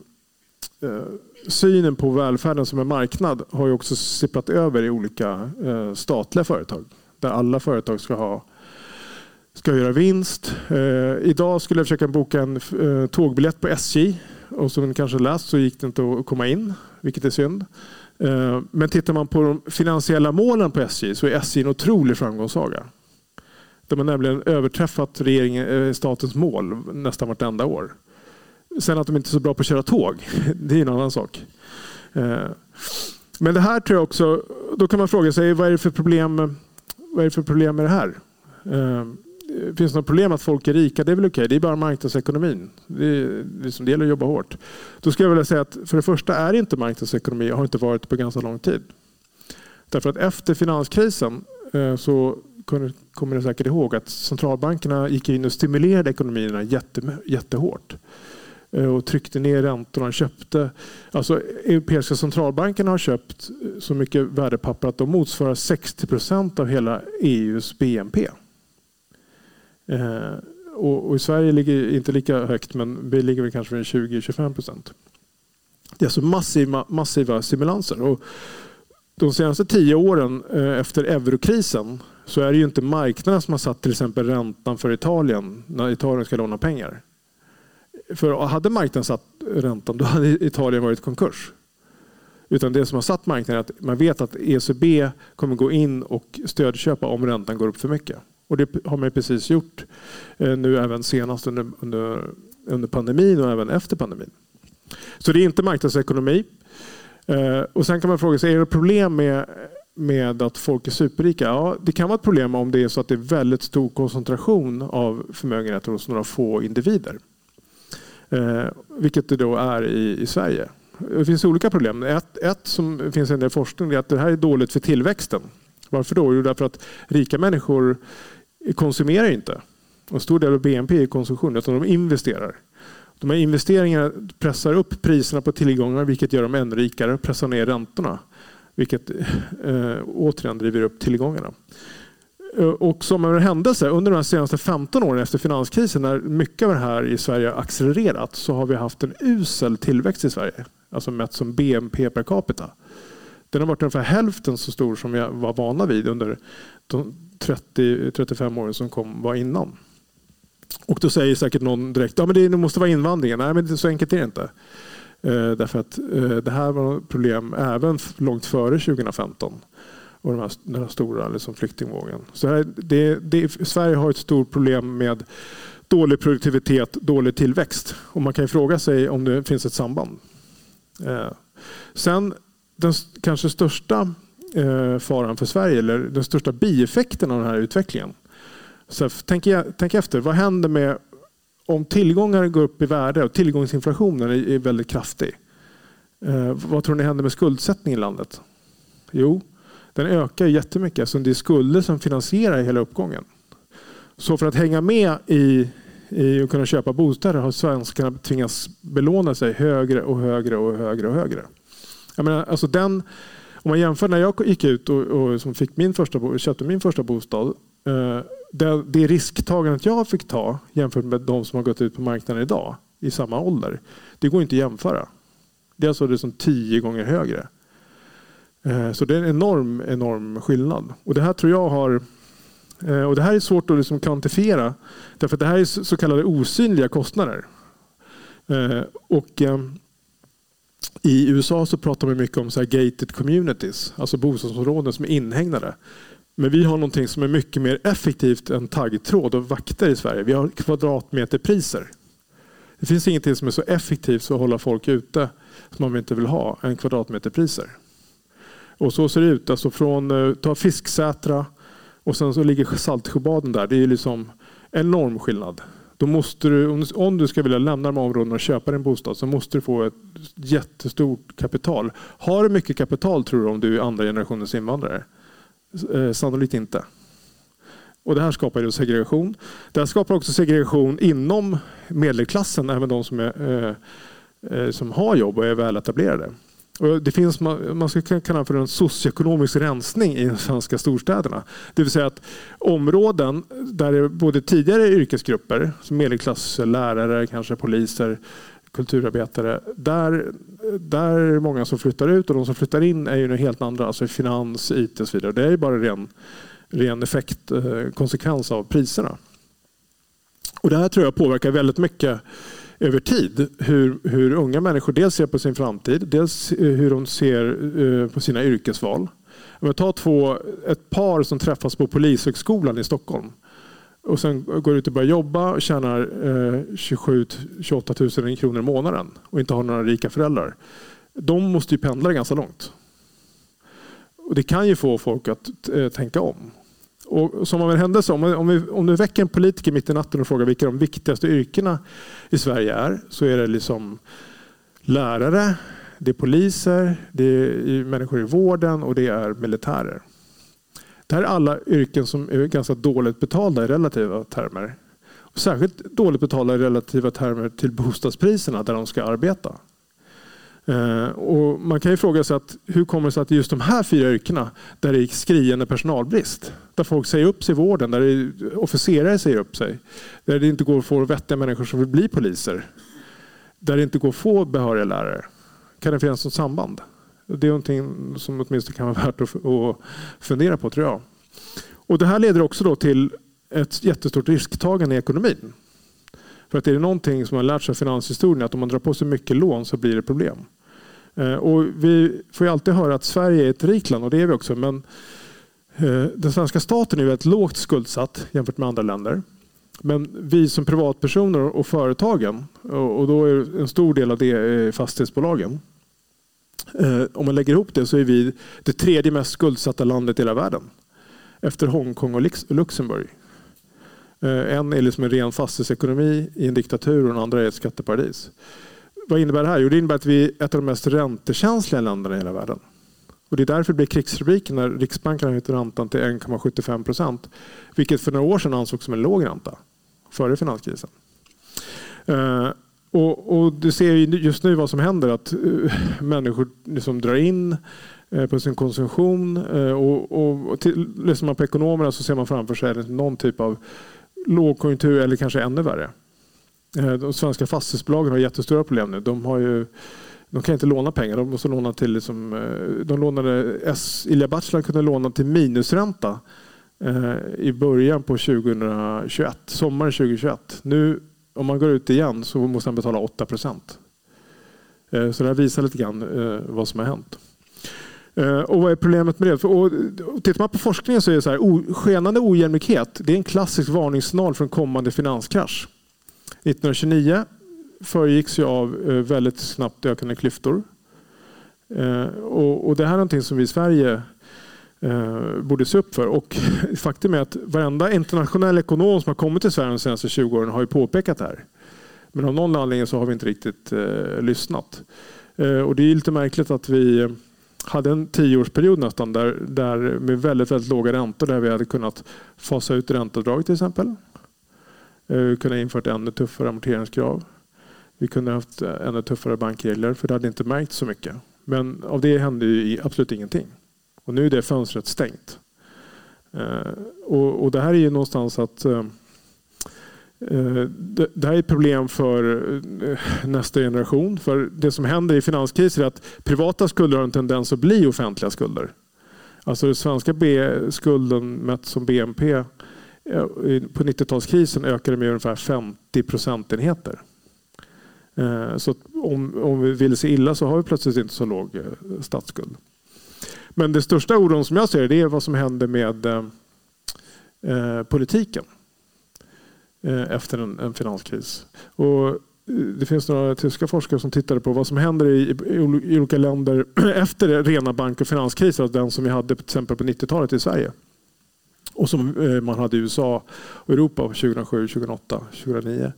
eh, synen på välfärden som en marknad har ju också sipprat över i olika eh, statliga företag. Där alla företag ska ha ska göra vinst. Eh, idag skulle jag försöka boka en eh, tågbiljett på SJ och som ni kanske läst så gick det inte att komma in, vilket är synd. Eh, men tittar man på de finansiella målen på SJ så är SJ en otrolig framgångssaga. De har nämligen överträffat regeringen, eh, statens mål nästan vartenda år. Sen att de inte är så bra på att köra tåg, det är en annan sak. Eh, men det här tror jag också, då kan man fråga sig vad är det för problem, vad är det för problem med det här? Eh, finns det något problem att folk är rika? Det är väl okej, det är bara marknadsekonomin. Det, är, liksom, det gäller att jobba hårt. Då skulle jag vilja säga att för det första är det inte marknadsekonomi och har inte varit på ganska lång tid. Därför att efter finanskrisen eh, så kommer ni säkert ihåg att centralbankerna gick in och stimulerade ekonomierna jätte, jättehårt Eh, och tryckte ner räntorna. och Köpte, alltså, Europeiska centralbanken har köpt eh, så mycket värdepapper att de motsvarar 60 procent av hela EUs BNP. Eh, och, och, I Sverige ligger inte lika högt men vi ligger väl kanske vid 20-25 procent. Det är alltså massiva, massiva stimulanser. Och de senaste tio åren eh, efter eurokrisen så är det ju inte marknaden som har satt till exempel räntan för Italien när Italien ska låna pengar. För hade marknaden satt räntan då hade Italien varit konkurs. Utan det som har satt marknaden är att man vet att ECB kommer gå in och stödköpa om räntan går upp för mycket. Och det har man precis gjort eh, nu även senast under, under, under pandemin och även efter pandemin. Så det är inte marknadsekonomi. Eh, och sen kan man fråga sig, är det problem med med att folk är superrika? Ja, det kan vara ett problem om det är så att det är väldigt stor koncentration av förmögenheter hos några få individer. Eh, vilket det då är i, i Sverige. Det finns olika problem. Ett, ett som finns i en del forskning är att det här är dåligt för tillväxten. Varför då? Jo, därför att rika människor konsumerar inte. En stor del av BNP är konsumtion, utan de investerar. De här investeringarna pressar upp priserna på tillgångar vilket gör dem ännu rikare, pressar ner räntorna. Vilket eh, återigen driver upp tillgångarna. Eh, och som en händelse, under de senaste 15 åren efter finanskrisen när mycket av det här i Sverige har accelererat så har vi haft en usel tillväxt i Sverige. Alltså mätt som BNP per capita. Den har varit ungefär hälften så stor som vi var vana vid under de 30-35 åren som kom, var innan. Och då säger säkert någon direkt att ja, det måste vara invandringen. Nej, men så enkelt är det inte. Eh, därför att eh, det här var problem även långt före 2015 och den här, den här stora liksom, flyktingvågen. Så här, det, det, Sverige har ett stort problem med dålig produktivitet, dålig tillväxt. Och man kan ju fråga sig om det finns ett samband. Eh, sen den kanske största eh, faran för Sverige, eller den största bieffekten av den här utvecklingen. Så tänk, e, tänk efter, vad händer med om tillgångar går upp i värde och tillgångsinflationen är väldigt kraftig. Eh, vad tror ni händer med skuldsättningen i landet? Jo, den ökar jättemycket. Så det är skulder som finansierar hela uppgången. Så för att hänga med i, i att kunna köpa bostäder har svenskarna tvingats belåna sig högre och högre och högre och högre. Jag menar, alltså den, om man jämför när jag gick ut och, och som fick min första, köpte min första bostad eh, det, det risktagandet jag fick ta jämfört med de som har gått ut på marknaden idag i samma ålder. Det går inte att jämföra. Det är alltså liksom tio gånger högre. Eh, så det är en enorm, enorm skillnad. Och det här tror jag har eh, och det här är svårt att liksom kvantifiera. Därför att det här är så kallade osynliga kostnader. Eh, och I USA så pratar man mycket om så gated communities, alltså bostadsområden som är inhägnade. Men vi har någonting som är mycket mer effektivt än taggtråd och vakter i Sverige. Vi har kvadratmeterpriser. Det finns ingenting som är så effektivt för att hålla folk ute som man inte vill ha än kvadratmeterpriser. Och så ser det ut. Alltså från, eh, ta Fisksätra och sen så ligger Saltsjöbaden där. Det är liksom enorm skillnad. Då måste du, om du ska vilja lämna de områdena och köpa en bostad så måste du få ett jättestort kapital. Har du mycket kapital tror du om du är andra generationens invandrare? Eh, sannolikt inte. Och det här skapar ju segregation. Det här skapar också segregation inom medelklassen, även de som, är, eh, eh, som har jobb och är väletablerade. Det finns, man ska kalla det för en socioekonomisk rensning i de svenska storstäderna. Det vill säga att områden där det både tidigare yrkesgrupper, som medelklass, lärare, kanske poliser, kulturarbetare. Där, där är det många som flyttar ut och de som flyttar in är ju helt andra, alltså finans, IT och så vidare. Det är bara ren, ren effekt, eh, konsekvens av priserna. Och det här tror jag påverkar väldigt mycket över tid hur, hur unga människor dels ser på sin framtid, dels eh, hur de ser eh, på sina yrkesval. Om ta två, ett par som träffas på Polishögskolan i Stockholm och sen går ut och börjar jobba och tjänar eh, 27-28 000 kronor i månaden och inte har några rika föräldrar. De måste ju pendla ganska långt. Och det kan ju få folk att eh, tänka om. Och som av en händelse, om, om, vi, om du väcker en politiker mitt i natten och frågar vilka de viktigaste yrkena i Sverige är, så är det liksom lärare, det är poliser, det är människor i vården och det är militärer. Det här är alla yrken som är ganska dåligt betalda i relativa termer. Och särskilt dåligt betalda i relativa termer till bostadspriserna där de ska arbeta. Eh, och man kan ju fråga sig att hur kommer det sig att just de här fyra yrkena där det är skriande personalbrist, där folk säger upp sig i vården, där officerare säger upp sig, där det inte går att få vettiga människor som vill bli poliser, där det inte går att få behöriga lärare. Kan det finnas något samband? Det är någonting som åtminstone kan vara värt att fundera på tror jag. Och det här leder också då till ett jättestort risktagande i ekonomin. För att är det någonting som man lärt sig av finanshistorien att om man drar på sig mycket lån så blir det problem. Eh, och vi får ju alltid höra att Sverige är ett rikt land och det är vi också. Men eh, den svenska staten är väldigt lågt skuldsatt jämfört med andra länder. Men vi som privatpersoner och företagen, och då är en stor del av det eh, fastighetsbolagen. Om man lägger ihop det så är vi det tredje mest skuldsatta landet i hela världen. Efter Hongkong och Luxemburg. Eh, en är liksom en ren fastighetsekonomi i en diktatur och den andra är ett skatteparadis. Vad innebär det här? Jo, det innebär att vi är ett av de mest räntekänsliga länderna i hela världen. Och det är därför det blir krigsrubriken när Riksbanken har höjt räntan till 1,75 procent. Vilket för några år sedan ansågs som en låg ränta. Före finanskrisen. Eh, och, och, Du ser just nu vad som händer. Att eh, människor liksom drar in på sin konsumtion. och, och till, Lyssnar man på ekonomerna så ser man framför sig någon typ av lågkonjunktur eller kanske ännu värre. Eh, de svenska fastighetsbolagen har jättestora problem nu. De, har ju, de kan inte låna pengar. De måste låna till... Liksom, eh, de lånade, S, Ilja Batljan kunde låna till minusränta eh, i början på 2021, sommaren 2021. Nu om man går ut igen så måste han betala 8 procent. Eh, så det här visar lite grann vad som har hänt. Eh, och vad är problemet med det? Och tittar man på forskningen så är det så här, skenande ojämlikhet det är en klassisk varningssignal för en kommande finanskrasch. 1929 föregicks ju av eh, väldigt snabbt ökande klyftor. Eh, och det här är någonting som vi i Sverige eh, borde se upp för. Och faktum är att varenda internationell ekonom som har kommit till Sverige de senaste 20 åren har ju påpekat det här. Men av någon anledning så har vi inte riktigt eh, lyssnat. Eh, och det är lite märkligt att vi hade en tioårsperiod nästan där, där med väldigt, väldigt låga räntor där vi hade kunnat fasa ut ränteavdraget till exempel. Eh, vi kunde infört ännu tuffare amorteringskrav. Vi kunde ha haft eh, ännu tuffare bankregler för det hade inte märkt så mycket. Men av det hände ju absolut ingenting. Och nu är det fönstret stängt. Eh, och, det här är ju någonstans att eh, Eh, det här är ett problem för eh, nästa generation. För det som händer i finanskriser är att privata skulder har en tendens att bli offentliga skulder. Alltså den svenska skulden mätt som BNP eh, på 90-talskrisen ökade med ungefär 50 procentenheter. Så om, om vi vill se illa så har vi plötsligt inte så låg statsskuld. Men det största oron som jag ser det är vad som händer med politiken Eh, efter en, en finanskris. Och eh, det finns några tyska forskare som tittade på vad som händer i, i, olika länder efter rena bank och finanskriser, den som vi hade till exempel på 90-talet i Sverige och som eh, man hade i USA och Europa 2007, 2008, 2009.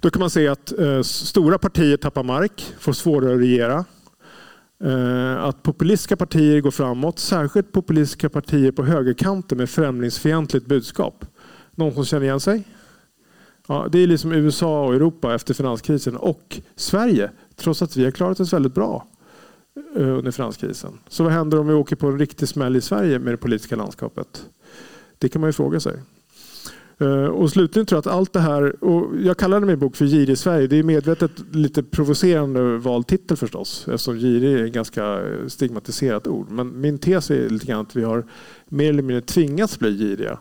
Då kan man se att eh, stora partier tappar mark, får svårare att regera. Eh, att populistiska partier går framåt, särskilt populistiska partier på högerkanten med främlingsfientligt budskap. Någon som känner igen sig? Ja, det är liksom USA och Europa efter finanskrisen och Sverige, trots att vi har klarat oss väldigt bra eh, under finanskrisen. Så vad händer om vi åker på en riktig smäll i Sverige med det politiska landskapet? Det kan man ju fråga sig. Eh, och slutligen tror jag att allt det här, och jag kallade min bok för Girig-Sverige. Det är medvetet lite provocerande valtitel förstås eftersom girig är ett ganska stigmatiserat ord. Men min tes är lite grann att vi har mer eller mindre tvingats bli giriga.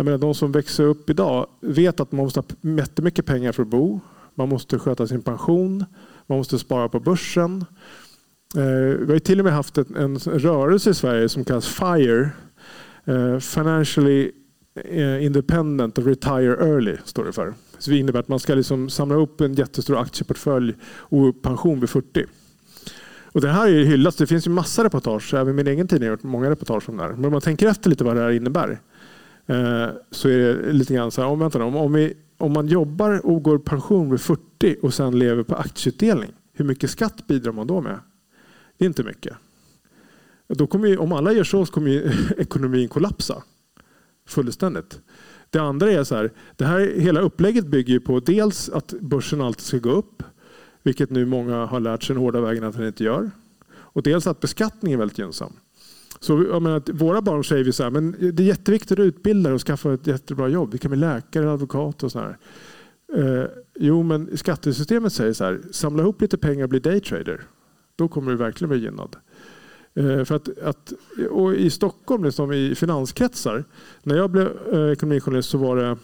Jag menar, de som växer upp idag vet att man måste ha jättemycket pengar för att bo. Man måste sköta sin pension. Man måste spara på börsen. Eh, vi har till och med haft en rörelse i Sverige som kallas FIRE. Eh, Financially eh, Independent och Retire Early står det för. Så det innebär att man ska liksom samla upp en jättestor aktieportfölj och pension vid 40. Och det här är hyllats. Det finns ju massa reportage. Även min egen tidning har gjort många reportage om det här. Men om man tänker efter lite vad det här innebär. Eh, så är det lite grann så här. Om, vänta, om, om, vi, om man jobbar och går pension vid 40 och sen lever på aktieutdelning. Hur mycket skatt bidrar man då med? Det är inte mycket. Då kommer ju, om alla gör så, så kommer ju ekonomin kollapsa fullständigt. Det andra är så här, det här hela upplägget bygger på dels att börsen alltid ska gå upp, vilket nu många har lärt sig den hårda vägen att den inte gör. Och dels att beskattningen är väldigt gynnsam. Så jag menar, våra barn säger vi så här, men det är jätteviktigt att utbilda dig och skaffa ett jättebra jobb. Vi kan bli läkare, advokat och sådär. Eh, jo, men skattesystemet säger så här, samla ihop lite pengar och bli daytrader. Då kommer du verkligen bli gynnad. Eh, för att, att, och I Stockholm, liksom i finanskretsar, när jag blev eh, ekonomijournalist så var det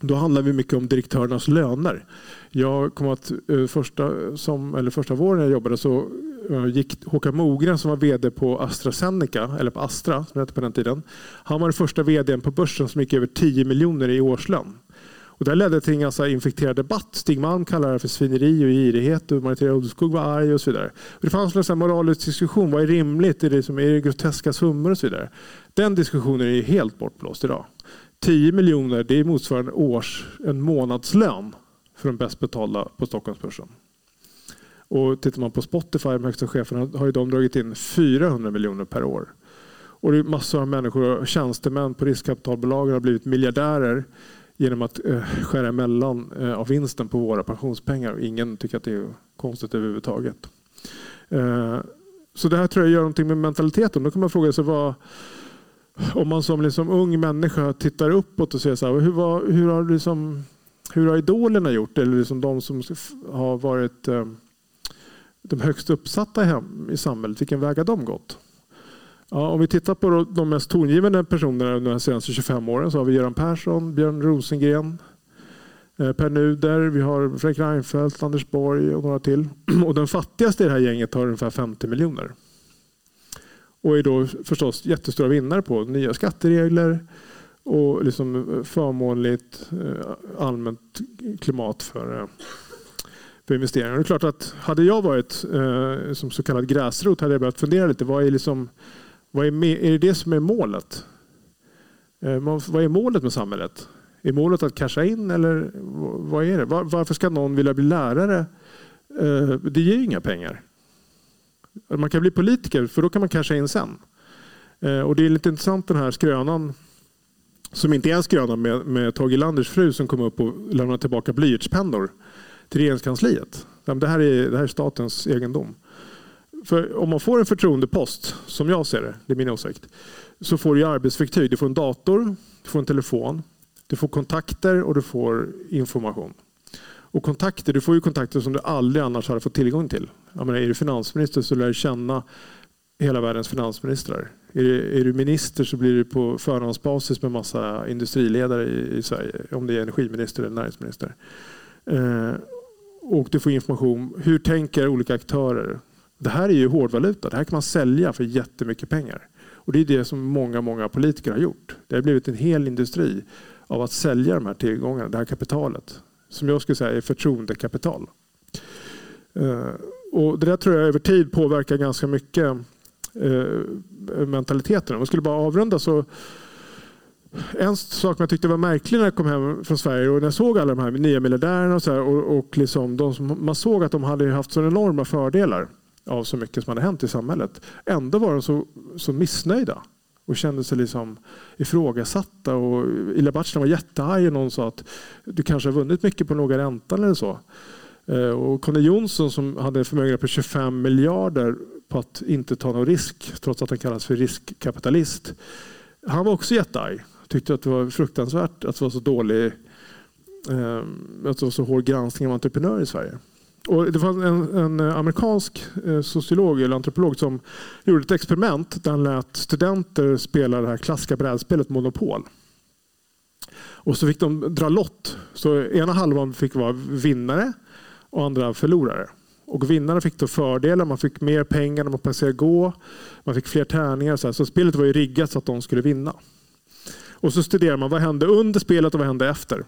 då handlar vi mycket om direktörernas löner. Jag kom att eh, första, som, eller första våren jag jobbade så Eh, gick Håkan Mogren som var VD på AstraZeneca, eller på Astra som det hette på den tiden. Han var den första VDn på börsen som gick över 10 miljoner i årslön. Och det ledde till en ganska infekterad debatt. Stig Malm kallade det för svineri och girighet och Marita Ulvskog var arg och så vidare. Och det fanns en moralisk diskussion. Vad är rimligt? Är det, som, är det groteska summor och så vidare? Den diskussionen är helt bortblåst idag. 10 miljoner det motsvarar en, års, en månadslön för de bäst betalda på Stockholmsbörsen. Och tittar man på Spotify, de högsta cheferna, har ju de dragit in 400 miljoner per år. Och det är massor av människor, tjänstemän på riskkapitalbolagen har blivit miljardärer genom att eh, skära emellan eh, av vinsten på våra pensionspengar. Ingen tycker att det är konstigt överhuvudtaget. Eh, så det här tror jag gör någonting med mentaliteten. Då kan man fråga sig vad om man som liksom ung människa tittar uppåt och säger så här, hur, var, hur, har liksom, hur har idolerna gjort? Eller liksom de som har varit eh, de högst uppsatta i samhället, vilken väg har de gått? Ja, om vi tittar på de mest tongivande personerna under de senaste 25 åren så har vi Göran Persson, Björn Rosengren, eh, Per Nuder, vi har Fredrik Reinfeldt, Anders Borg och några till. Och den fattigaste i det här gänget har ungefär 50 miljoner. Och är då förstås jättestora vinnare på nya skatteregler och liksom eh, förmånligt eh, allmänt klimat för, för investeringar. Det är klart att hade jag varit eh, som så kallad gräsrot hade jag börjat fundera lite. Vad är liksom vad är, är det det som är målet? Eh, vad är målet med samhället? Är målet att casha in eller vad är det? Varför ska någon vilja bli lärare? Eh, det ger ju inga pengar. Man kan bli politiker för då kan man casha in sen. Eh, och det är lite intressant den här skrönan som inte är en skröna med, med Tage Landers fru som kom upp och lämnade tillbaka blyertspennor till regeringskansliet. Det här är, det här är statens egendom. För om man får en förtroendepost, som jag ser det, det är min åsikt, så får du arbetsverktyg. Du får en dator, du får en telefon, du får kontakter och du får information. Och kontakter, du får ju kontakter som du aldrig annars hade fått tillgång till. Jag menar, är du finansminister så lär du känna hela världens finansministrar. Är du, är du minister så blir du på förhandsbasis med massa industriledare i, i Sverige. Om det är energiminister eller näringsminister. Eh, och du får information. Hur tänker olika aktörer? Det här är ju hårdvaluta. Det här kan man sälja för jättemycket pengar. Och det är det som många, många politiker har gjort. Det har blivit en hel industri av att sälja de här tillgångarna, det här kapitalet. Som jag skulle säga är förtroendekapital. Eh, och det där tror jag över tid påverkar ganska mycket eh, mentaliteten. Om jag skulle bara avrunda så en sak som jag tyckte var märklig när jag kom hem från Sverige och när jag såg alla de här nya miljardärerna och, så här, och, och liksom de som, man såg att de hade haft så enorma fördelar av så mycket som hade hänt i samhället. Ändå var de så, så missnöjda och kände sig liksom ifrågasatta. Och Ila Batslan var jättearg och någon sa att du kanske har vunnit mycket på låga räntan eller så. Eh, och Conny Jonsson som hade en förmögenhet på 25 miljarder på att inte ta någon risk trots att han kallas för riskkapitalist. Han var också jättearg. Tyckte att det var fruktansvärt att det var så dålig eh, att det var så hård granskning av entreprenörer i Sverige. Och det fanns en, en, amerikansk eh, sociolog eller antropolog som gjorde ett experiment där han lät studenter spela det här klassiska brädspelet Monopol. Och så fick de dra lott. Så ena halvan fick vara vinnare och andra förlorare. Och vinnarna fick då fördelar. Man fick mer pengar när man passerade gå. Man fick fler tärningar. Så, så spelet var ju riggat så att de skulle vinna. Och så studerar man vad hände under spelet och vad hände efter.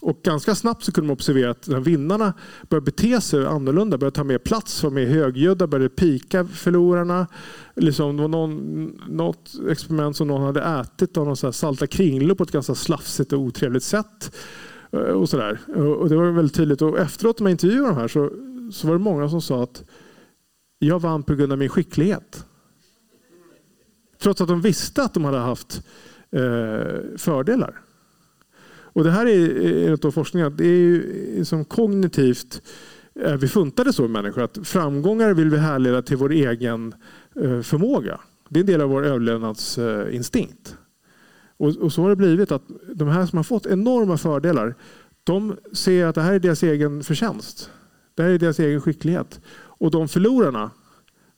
Och ganska snabbt så kunde man observera att vinnarna började bete sig annorlunda, började ta mer plats, var mer högljudda, började pika förlorarna. Liksom, det var någon, något experiment som någon hade ätit av någon så salta kringlor på ett ganska slafsigt och otrevligt sätt. Eh, och, så där. och Det var väldigt tydligt. Och efteråt när man intervjuade de här så, så var det många som sa att jag vann på grund av min skicklighet. Trots att de visste att de hade haft Eh, fördelar. Och det här är enligt forskningen att det är ju som kognitivt är vi funtade så människor att framgångar vill vi härleda till vår egen eh, förmåga. Det är en del av vår överlevnadsinstinkt. Och, så har det blivit att de här som har fått enorma fördelar de ser att det här är deras egen förtjänst. Det här är deras egen skicklighet. Och de förlorarna,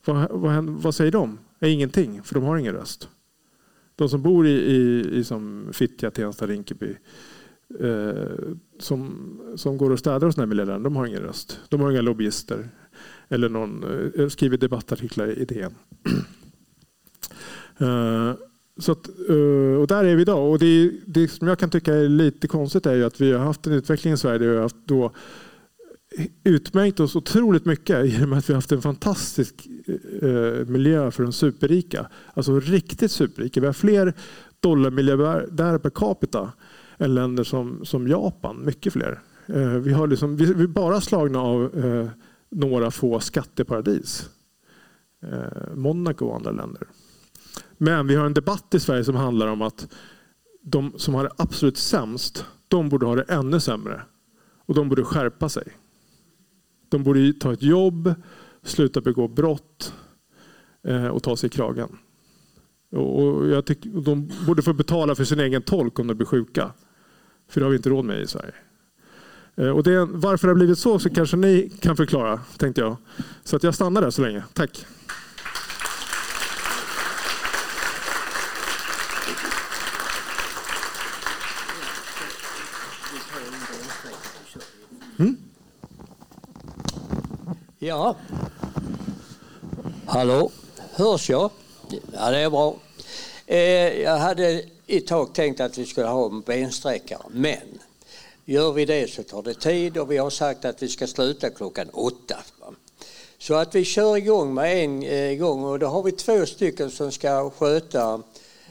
vad, vad, vad säger de? Är ingenting, för de har ingen röst. De som bor i, i, i som Fittja, Tensta, Rinkeby eh, som, som går och städar hos den här miljardären, de har ingen röst. De har inga lobbyister eller någon eh, skriver debattartiklar i DN. eh, så att, eh, och där är vi idag. Och det, det som jag kan tycka är lite konstigt är ju att vi har haft en utveckling i Sverige där vi har haft då utmärkt oss otroligt mycket i och med att vi har haft en fantastisk eh, miljö för de superrika. Alltså riktigt superrika. Vi har fler dollarmiljardärer per capita än länder som, som Japan, mycket fler. Eh, vi, har liksom, vi, vi är bara slagna av eh, några få skatteparadis. Monaco och andra länder. Men vi har en debatt i Sverige som handlar om att de som har det absolut sämst, de borde ha det ännu sämre. Och de borde skärpa sig. De borde ta ett jobb, sluta begå brott eh, och ta sig i kragen. Och jag tycker, de borde få betala för sin egen tolk om de blir sjuka. För det har vi inte råd med i Sverige. Eh, och det, varför det har blivit så, så kanske ni kan förklara, tänkte jag. Så att jag stannar där så länge. Tack. Mm? Ja. Hallå, hörs jag? Ja, det är bra. Eh, jag hade ett tag tänkt att vi skulle ha en bensträckare, men gör vi det så tar det tid och vi har sagt att vi ska sluta klockan åtta. Så att vi kör igång med en eh, gång och då har vi två stycken som ska sköta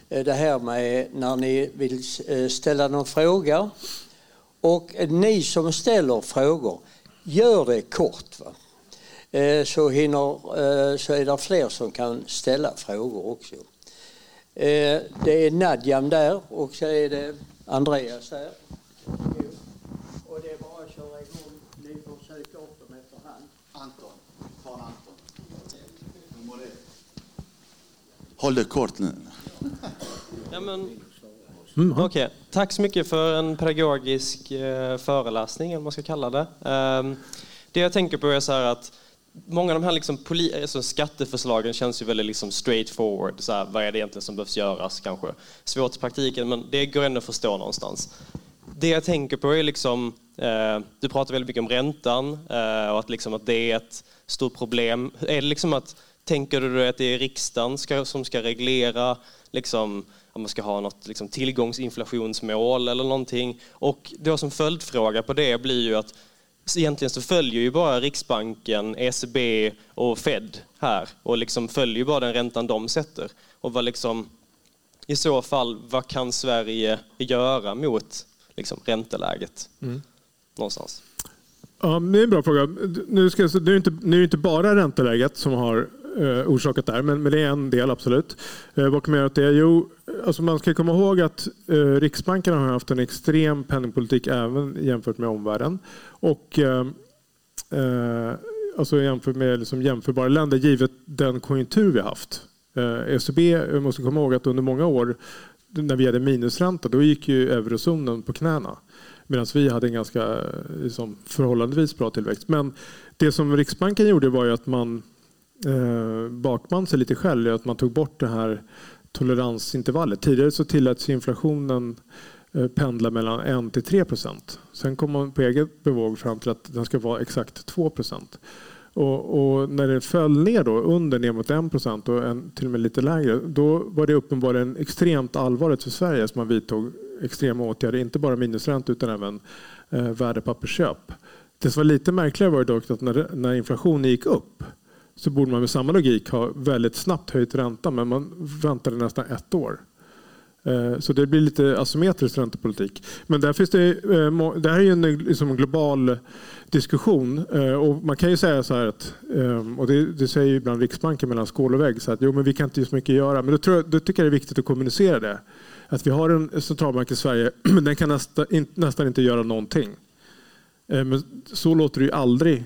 eh, det här med när ni vill eh, ställa någon fråga. Och ni som ställer frågor, gör det kort. Va? Så, hinner, så är det fler som kan ställa frågor också. Eh, det är Nadjam där och så är det Andreas där. Och det är bara att köra igång. Ni får söka upp dem efterhand. Anton. Ta Anton. Håll det kort nu. Ja, men, mm, okay. Tack så mycket för en pedagogisk eh, föreläsning, eller vad man ska kalla det. Eh, det jag tänker på är så här att många av de här liksom poli- alltså skatteförslagen känns ju väldigt liksom straightforward. Så här, vad är det egentligen som behövs göras kanske? Svårt i praktiken, men det går ändå att förstå någonstans. Det jag tänker på är liksom, eh, du pratar väldigt mycket om räntan eh, och att, liksom att det är ett stort problem. Är det liksom att, tänker du att det är riksdagen ska, som ska reglera liksom, om man ska ha något liksom, tillgångsinflationsmål eller någonting? Och då som följdfråga på det blir ju att så egentligen så följer ju bara Riksbanken, ECB och Fed här och liksom följer bara den räntan de sätter. Och vad liksom, i så fall, vad kan Sverige göra mot liksom, ränteläget mm. någonstans? Ja, det är en bra fråga. Nu, ska, nu, är det inte, nu är det inte bara ränteläget som har eh, orsakat där, men, men det är en del absolut. Eh, vad kan man göra åt det? Jo, alltså man ska komma ihåg att eh, Riksbanken har haft en extrem penningpolitik även jämfört med omvärlden. Och, eh, eh alltså jämfört med liksom jämförbara länder givet den konjunktur vi har haft. Eh, ECB måste komma ihåg att under många år när vi hade minusränta då gick ju eurozonen på knäna. Medan vi hade en ganska eh, liksom, förhållandevis bra tillväxt. Men det som Riksbanken gjorde var ju att man eh, bakband sig lite själv. Att man tog bort det här toleransintervallet. Tidigare så tilläts inflationen eh, pendla mellan 1 till 3 procent. Sen kom man på eget bevåg fram till att den ska vara exakt 2 procent. Och, och, när det föll ner då, under ner mot 1 procent och en, till och med lite lägre, då var det uppenbarligen extremt allvarligt för Sverige som man vidtog extrema åtgärder, inte bara minusränta utan även eh, värdepappersköp. Det som var lite märkligare var dock att när, när inflationen gick upp så borde man med samma logik ha väldigt snabbt höjt räntan men man väntade nästan ett år. Eh, så det blir lite asymmetrisk räntepolitik. Men där finns det, eh, det här är ju en liksom global diskussion. Eh, och man kan ju säga så här att, och det, det säger ju ibland Riksbanken mellan skål och vägg, så att jo, men vi kan inte så mycket göra. Men då, tror jag, då tycker jag det är viktigt att kommunicera det. Att vi har en centralbank i Sverige, men den kan nästa, in, nästan inte göra någonting. Men så låter det ju aldrig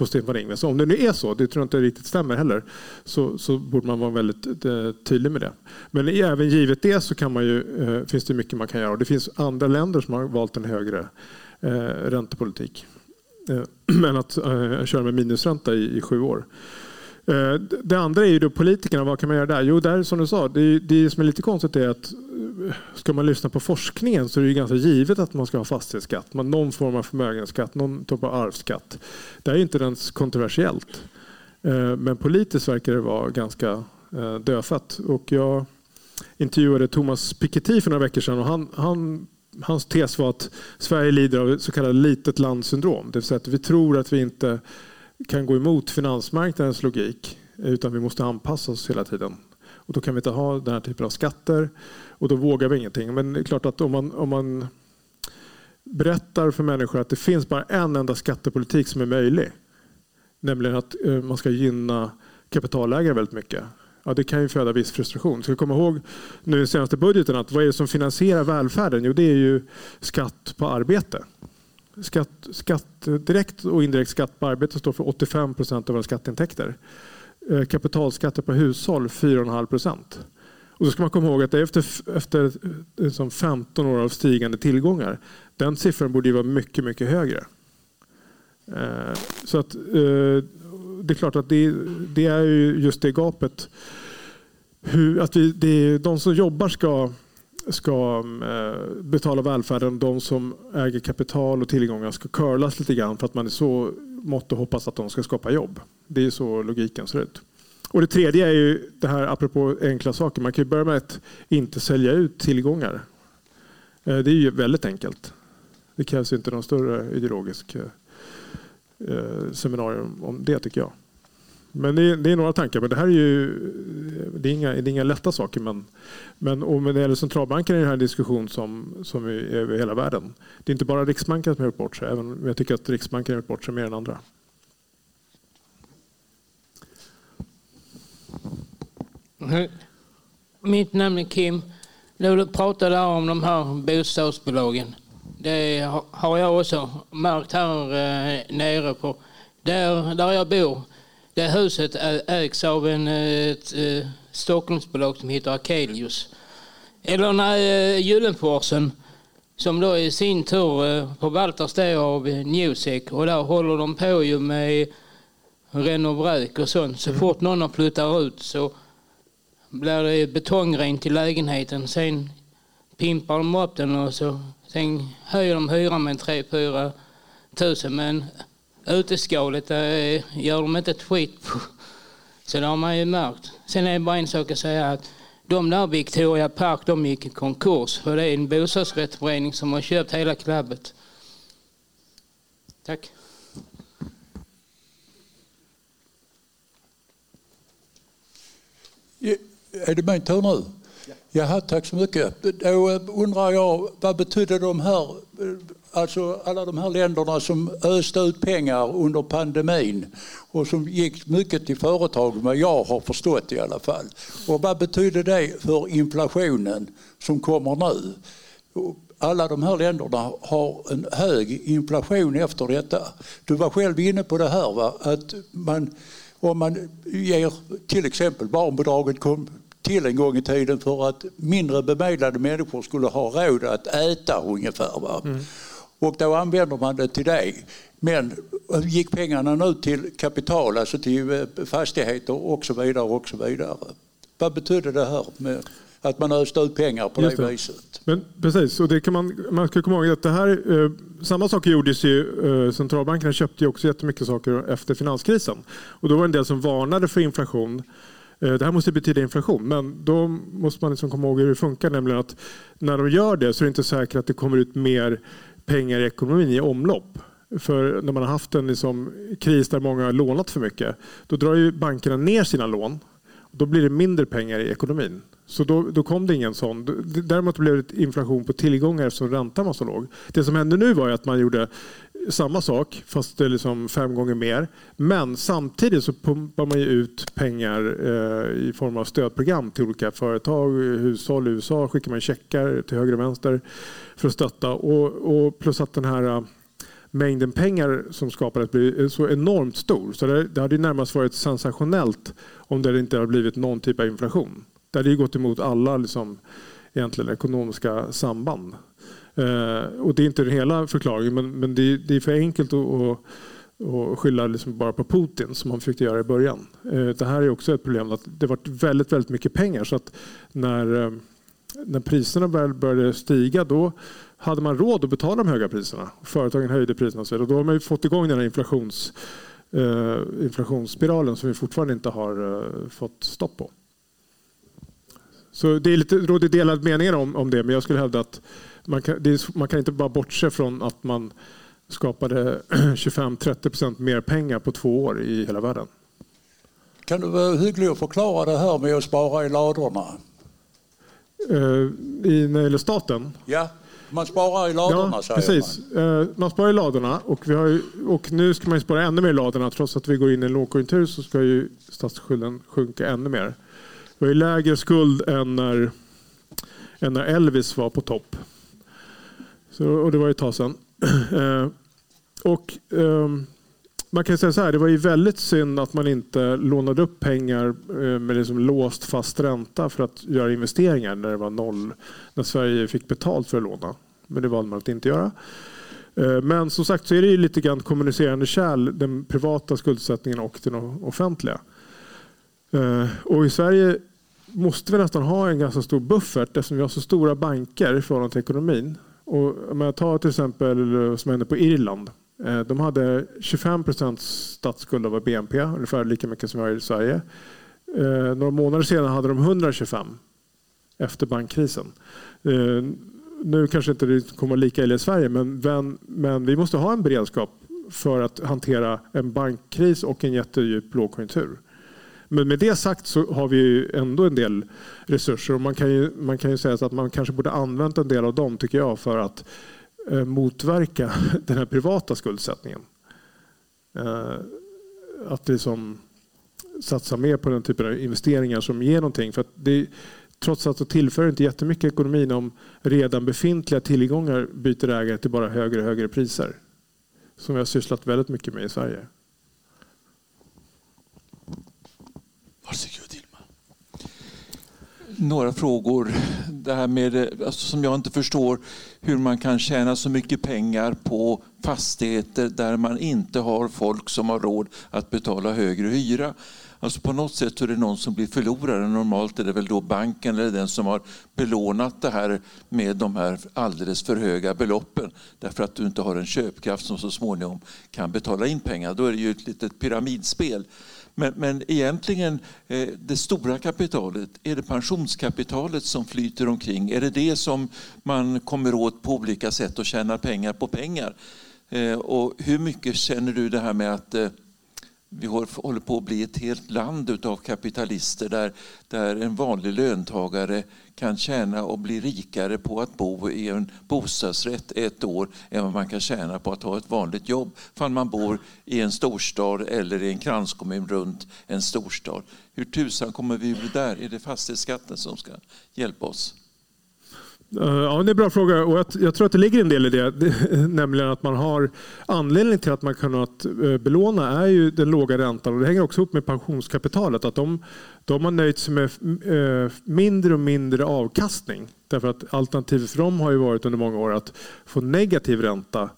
på Stefan Ingves. Om det nu är så, det tror jag inte riktigt stämmer heller, så, så borde man vara väldigt eh, tydlig med det. Men även givet det så kan man ju, eh, finns det mycket man kan göra. Och det finns andra länder som har valt en högre eh, räntepolitik. Eh, Men att eh, köra med minusränta i, i sju år. Eh, det andra är ju då politikerna. Vad kan man göra där? Jo, där som du sa, det, det som är lite konstigt är att ska man lyssna på forskningen så är det ganska givet att man ska ha fastighetsskatt, någon form av förmögenhetsskatt, någon typ av arvsskatt. Det är inte ens kontroversiellt. Eh, men politiskt verkar det vara ganska eh, dödfött. Och jag intervjuade Thomas Piketty för några veckor sedan och han, han hans tes var att Sverige lider av så kallat litet landsyndrom. Det vill säga att vi tror att vi inte kan gå emot finansmarknadens logik utan vi måste anpassa oss hela tiden. Och då kan vi inte ha den här typen av skatter och då vågar vi ingenting. Men det är klart att om man, om man berättar för människor att det finns bara en enda skattepolitik som är möjlig, nämligen att eh, man ska gynna kapitalägare väldigt mycket. Ja, det kan ju föda viss frustration. Ska komma ihåg nu i den senaste budgeten att vad är det som finansierar välfärden? Jo, det är ju skatt på arbete. Skatt, skatt, direkt och indirekt skatt på arbete står för 85 procent av våra skatteintäkter. Eh, kapitalskatter på hushåll 4,5 procent. Och då ska man komma ihåg att efter, efter eh, liksom 15 år av stigande tillgångar, den siffran borde ju vara mycket, mycket högre. Eh, så att eh, det är klart att det, det är just det gapet. Hur, att vi, det, de som jobbar ska ska eh, betala välfärden. De som äger kapital och tillgångar ska curlas lite grann för att man är så mått och hoppas att de ska skapa jobb. Det är så logiken ser ut. Och det tredje är ju det här apropå enkla saker. Man kan ju börja med att inte sälja ut tillgångar. Eh, det är ju väldigt enkelt. Det krävs inte någon större ideologisk eh, eh, seminarium om det tycker jag. Men det är, det är, några tankar. Men det här är ju det är inga, det är inga lätta saker. Men, men och när det gäller centralbanken är det här en diskussion som, som är över hela världen. Det är inte bara Riksbanken som har gjort bort sig. Även om jag tycker att Riksbanken har gjort bort sig mer än andra. Mitt namn är Kim. Du pratade om de här bostadsbolagen. Det har jag också märkt här eh, nere på där, där jag bor det huset ägs av en, eh, ett, ett Stockholmsbolag som heter Akelius. Eller nej, eh, Gyllenforsen som då i sin tur förvaltas det av Newsec och där håller de på ju med renovräk och sånt. Så fort någon flyttar ut så blir det betongrent i lägenheten. Sen pimpar de upp den och så sen höjer de hyran med 3-4 tusen. Men uteskalet det gör de inte ett skit på. Så det har man ju märkt. Sen är det bara en sak att säga att de där Victoria Park de gick i konkurs för det är en bostadsrättsförening som har köpt hela klabbet. Tack. Är det min tur nu? Ja. Jaha, tack så mycket. Då undrar jag, vad betyder de här alltså alla de här länderna som öste ut pengar under pandemin och som gick mycket till företag, vad jag har förstått i alla fall. Och vad betyder det för inflationen som kommer nu? Alla de här länderna har en hög inflation efter detta. Du var själv inne på det här, va? att man, om man ger till exempel barnbidraget kom till en gång i tiden för att mindre bemedlade människor skulle ha råd att äta ungefär. Va? Mm. Och då använder man det till det. Men gick pengarna nu till kapital, alltså till eh, fastigheter och så vidare och så vidare. Vad betyder det här med att man öste ut pengar på Just det, det. viset. Men precis, och det kan man, man ska komma ihåg att det här, eh, samma saker gjordes ju, eh, centralbankerna köpte ju också jättemycket saker efter finanskrisen. Och då var det en del som varnade för inflation. Eh, det här måste betyda inflation, men då måste man liksom komma ihåg hur det funkar. Nämligen att när de gör det så är det inte säkert att det kommer ut mer pengar i ekonomin i omlopp. För när man har haft en liksom kris där många har lånat för mycket, då drar ju bankerna ner sina lån. Då blir det mindre pengar i ekonomin. Så då, då kom det ingen sån. Däremot blev det inflation på tillgångar eftersom räntan var så låg. Det som hände nu var ju att man gjorde samma sak fast det är liksom fem gånger mer. Men samtidigt så pumpar man ju ut pengar eh, i form av stödprogram till olika företag, hushåll i USA skickar man checkar till höger och vänster för att stötta. Och, och plus att den här äh, mängden pengar som skapades blir så enormt stor. Så det, det hade närmast varit sensationellt om det inte hade blivit någon typ av inflation. Det hade ju gått emot alla liksom, egentligen ekonomiska samband. Eh, och det är inte den hela förklaringen men, men det, är, det är för enkelt att, att, att skylla liksom bara på Putin som man försökte göra i början. Eh, det här är också ett problem att det varit väldigt, väldigt mycket pengar så att när, eh, när priserna började stiga då hade man råd att betala de höga priserna. Företagen höjde priserna och så vidare. Då har man ju fått igång den här inflations, eh, inflationsspiralen som vi fortfarande inte har eh, fått stopp på. Så det är lite, råder delade meningar om, om det men jag skulle hävda att man kan, är, man kan inte bara bortse från att man skapade 25-30% mer pengar på två år i hela världen. Kan du vara hygglig och förklara det här med att spara i ladorna? Eh, i, när det gäller staten? Ja, man sparar i ladorna ja, säger precis. man. Eh, man sparar i ladorna och, vi har ju, och nu ska man ju spara ännu mer i ladorna. Trots att vi går in i en lågkonjunktur så ska ju statsskulden sjunka ännu mer. Vi har ju lägre skuld än när, än när Elvis var på topp. Så, och det var ju ett tag sedan. Eh, och, ehm, man kan säga så här, det var ju väldigt synd att man inte lånade upp pengar eh, med liksom låst fast ränta för att göra investeringar när det var noll, när Sverige fick betalt för att låna. Men det valde man att inte göra. Eh, men som sagt så är det ju lite grann kommunicerande kärl, den privata skuldsättningen och den offentliga. Eh, och i Sverige måste vi nästan ha en ganska stor buffert eftersom vi har så stora banker i förhållande till ekonomin. Och om jag tar till exempel som hände på Irland. Eh, de hade 25 procents statsskuld av BNP, ungefär lika mycket som vi har i Sverige. Eh, några månader senare hade de 125 efter bankkrisen. Eh, nu kanske inte det kommer lika illa i Sverige men, men, men vi måste ha en beredskap för att hantera en bankkris och en jättedjup lågkonjunktur. Men med det sagt så har vi ju ändå en del resurser och man kan ju, man kan ju säga så att man kanske borde använt en del av dem tycker jag för att eh, Eh, motverka den här privata skuldsättningen. Eh, att liksom satsa mer på den typen av investeringar som ger någonting. För att det, trots allt så tillför inte jättemycket ekonomin om redan befintliga tillgångar byter ägare till bara högre och högre priser. Som vi har sysslat väldigt mycket med i Sverige. Varsågod Ilma. Några frågor. Det här med, eh, alltså, som jag inte förstår hur man kan tjäna så mycket pengar på fastigheter där man inte har folk som har råd att betala högre hyra. Alltså på något sätt så är det någon som blir förlorare. Normalt är det väl då banken eller den som har belånat det här med de här alldeles för höga beloppen. Därför att du inte har en köpkraft som så småningom kan betala in pengar. Då är det ju ett litet pyramidspel. Men, men egentligen, eh, det stora kapitalet, är det pensionskapitalet som flyter omkring? Är det det som man kommer åt på olika sätt och tjänar pengar på pengar? Eh, och hur mycket känner du det här med att eh, vi håller på att bli ett helt land av kapitalister där, där en vanlig löntagare kan tjäna och bli rikare på att bo i en bostadsrätt ett år än vad man kan tjäna på att ha ett vanligt jobb. om man bor i en storstad eller i en kranskommun runt en storstad. Hur tusan kommer vi ur det där? Är det fastighetsskatten som ska hjälpa oss? Eh, ja, det är en bra fråga och jag, jag tror att det ligger en del i det. Nämligen att man har anledningen till att man kunnat eh, belåna är ju den låga räntan och det hänger också ihop med pensionskapitalet. Att de, de har nöjt sig med eh, mindre och mindre avkastning. Därför att alternativet för dem har ju varit under många år att få negativ ränta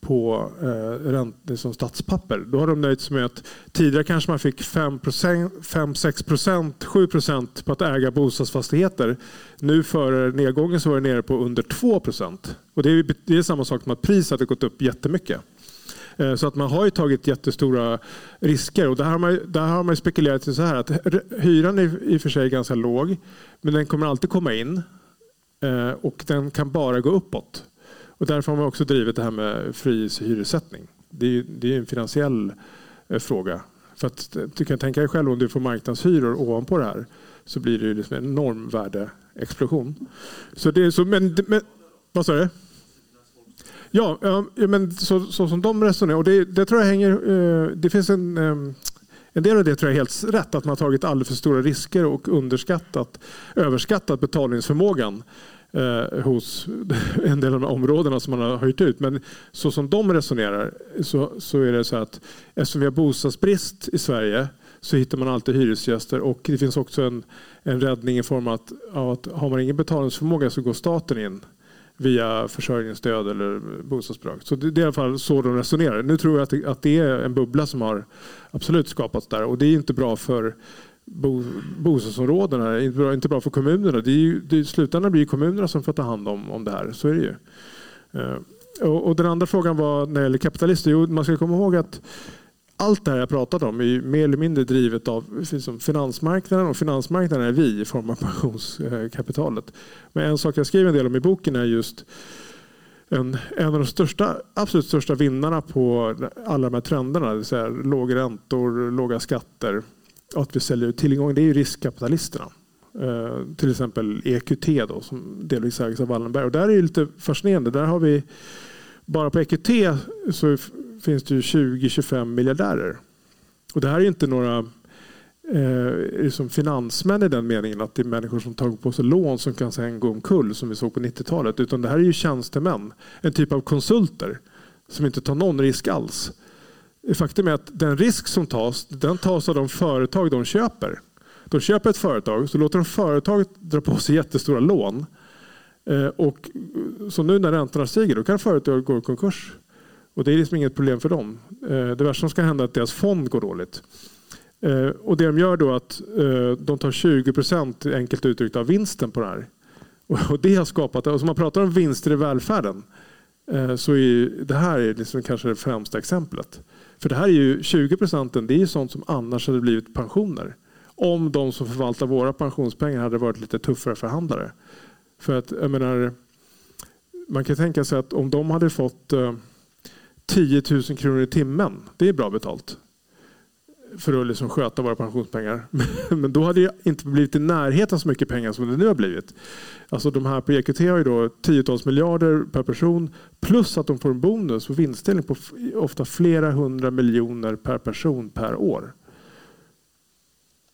på eh, som liksom, statspapper. Då har de nöjt sig med att tidigare kanske man fick 5, 6 procent, 7 procent på att äga bostadsfastigheter. Nu före nedgången så var det nere på under 2 procent. Och det är, det är samma sak som att priset har gått upp jättemycket. Eh, så att man har ju tagit jättestora risker och där har man, där har man spekulerat i så här att hyran är i och för sig ganska låg men den kommer alltid komma in eh, och den kan bara gå uppåt. Och därför har man också drivit det här med fri hyressättning. Det är, det är en finansiell eh, fråga. För att, eh, du kan tänka dig själv om du får marknadshyror ovanpå det här så blir det liksom en enorm värdeexplosion. Så det är så, men, men, vad sa du? Ja, men så, så, som de resonerar. Och det, det tror jag hänger... Eh, det finns en, ehm, en del av det tror jag är helt rätt. Att man har tagit alldeles för stora risker och underskattat, överskattat betalningsförmågan eh, hos en del av de områdena som man har hyrt ut. Men så som de resonerar så, så är det så att eftersom vi har bostadsbrist i Sverige så hittar man alltid hyresgäster och det finns också en, en räddning i form av att, av att har man ingen betalningsförmåga så går staten in via försörjningsstöd eller bostadsbidrag. Så det är i alla fall så de resonerar. Nu tror jag att det, att det är en bubbla som har absolut skapats där och det är inte bra för bo, bostadsområdena, inte bra, inte bra för kommunerna. Det är ju, det, I slutändan blir det kommunerna som får ta hand om, om det här. Så är det ju. Eh, och, och, den andra frågan var när det gäller kapitalister. Jo, man ska komma ihåg att allt det här jag pratat om är mer eller mindre drivet av liksom finansmarknaden och finansmarknaden är vi i form av pensionskapitalet. Men en sak jag skriver en del om i boken är just en, en av de största, absolut största vinnarna på alla de här trenderna, det vill säga låga räntor, låga skatter att vi säljer ut tillgångar, det är ju riskkapitalisterna. Eh, till exempel EQT då, som delvis ägs av Wallenberg. Och där är det lite fascinerande. Där har vi, bara på EQT så finns det 20-25 miljardärer. Och det här är inte några eh, liksom finansmän i den meningen att det är människor som tagit på sig lån som kan sen gå omkull som vi såg på 90-talet. Utan det här är ju tjänstemän, en typ av konsulter som inte tar någon risk alls. Faktum är att den risk som tas, den tas av de företag de köper. De köper ett företag, så låter de företaget dra på sig jättestora lån. Eh, och eh, så nu när räntorna stiger, då kan företaget gå i konkurs. Och det är liksom inget problem för dem. Eh, det värsta som ska hända är att deras fond går dåligt. Och det de gör då är att de tar 20 procent enkelt uttryckt av vinsten på det här. Och det har skapat, och som man pratar om vinster i välfärden, så är det här är liksom kanske det främsta exemplet. För det här är ju 20 procenten, det är sånt som annars hade blivit pensioner. Om de som förvaltar våra pensionspengar hade varit lite tuffare förhandlare. För att jag menar, man kan tänka sig att om de hade fått eh, 10 000 kronor i timmen, det är bra betalt för att liksom sköta våra pensionspengar. Men då hade det inte blivit i närheten så mycket pengar som det nu har blivit. Alltså de här på EQT har ju då tiotals miljarder per person plus att de får en bonus och vinstdelning på ofta flera hundra miljoner per person per år.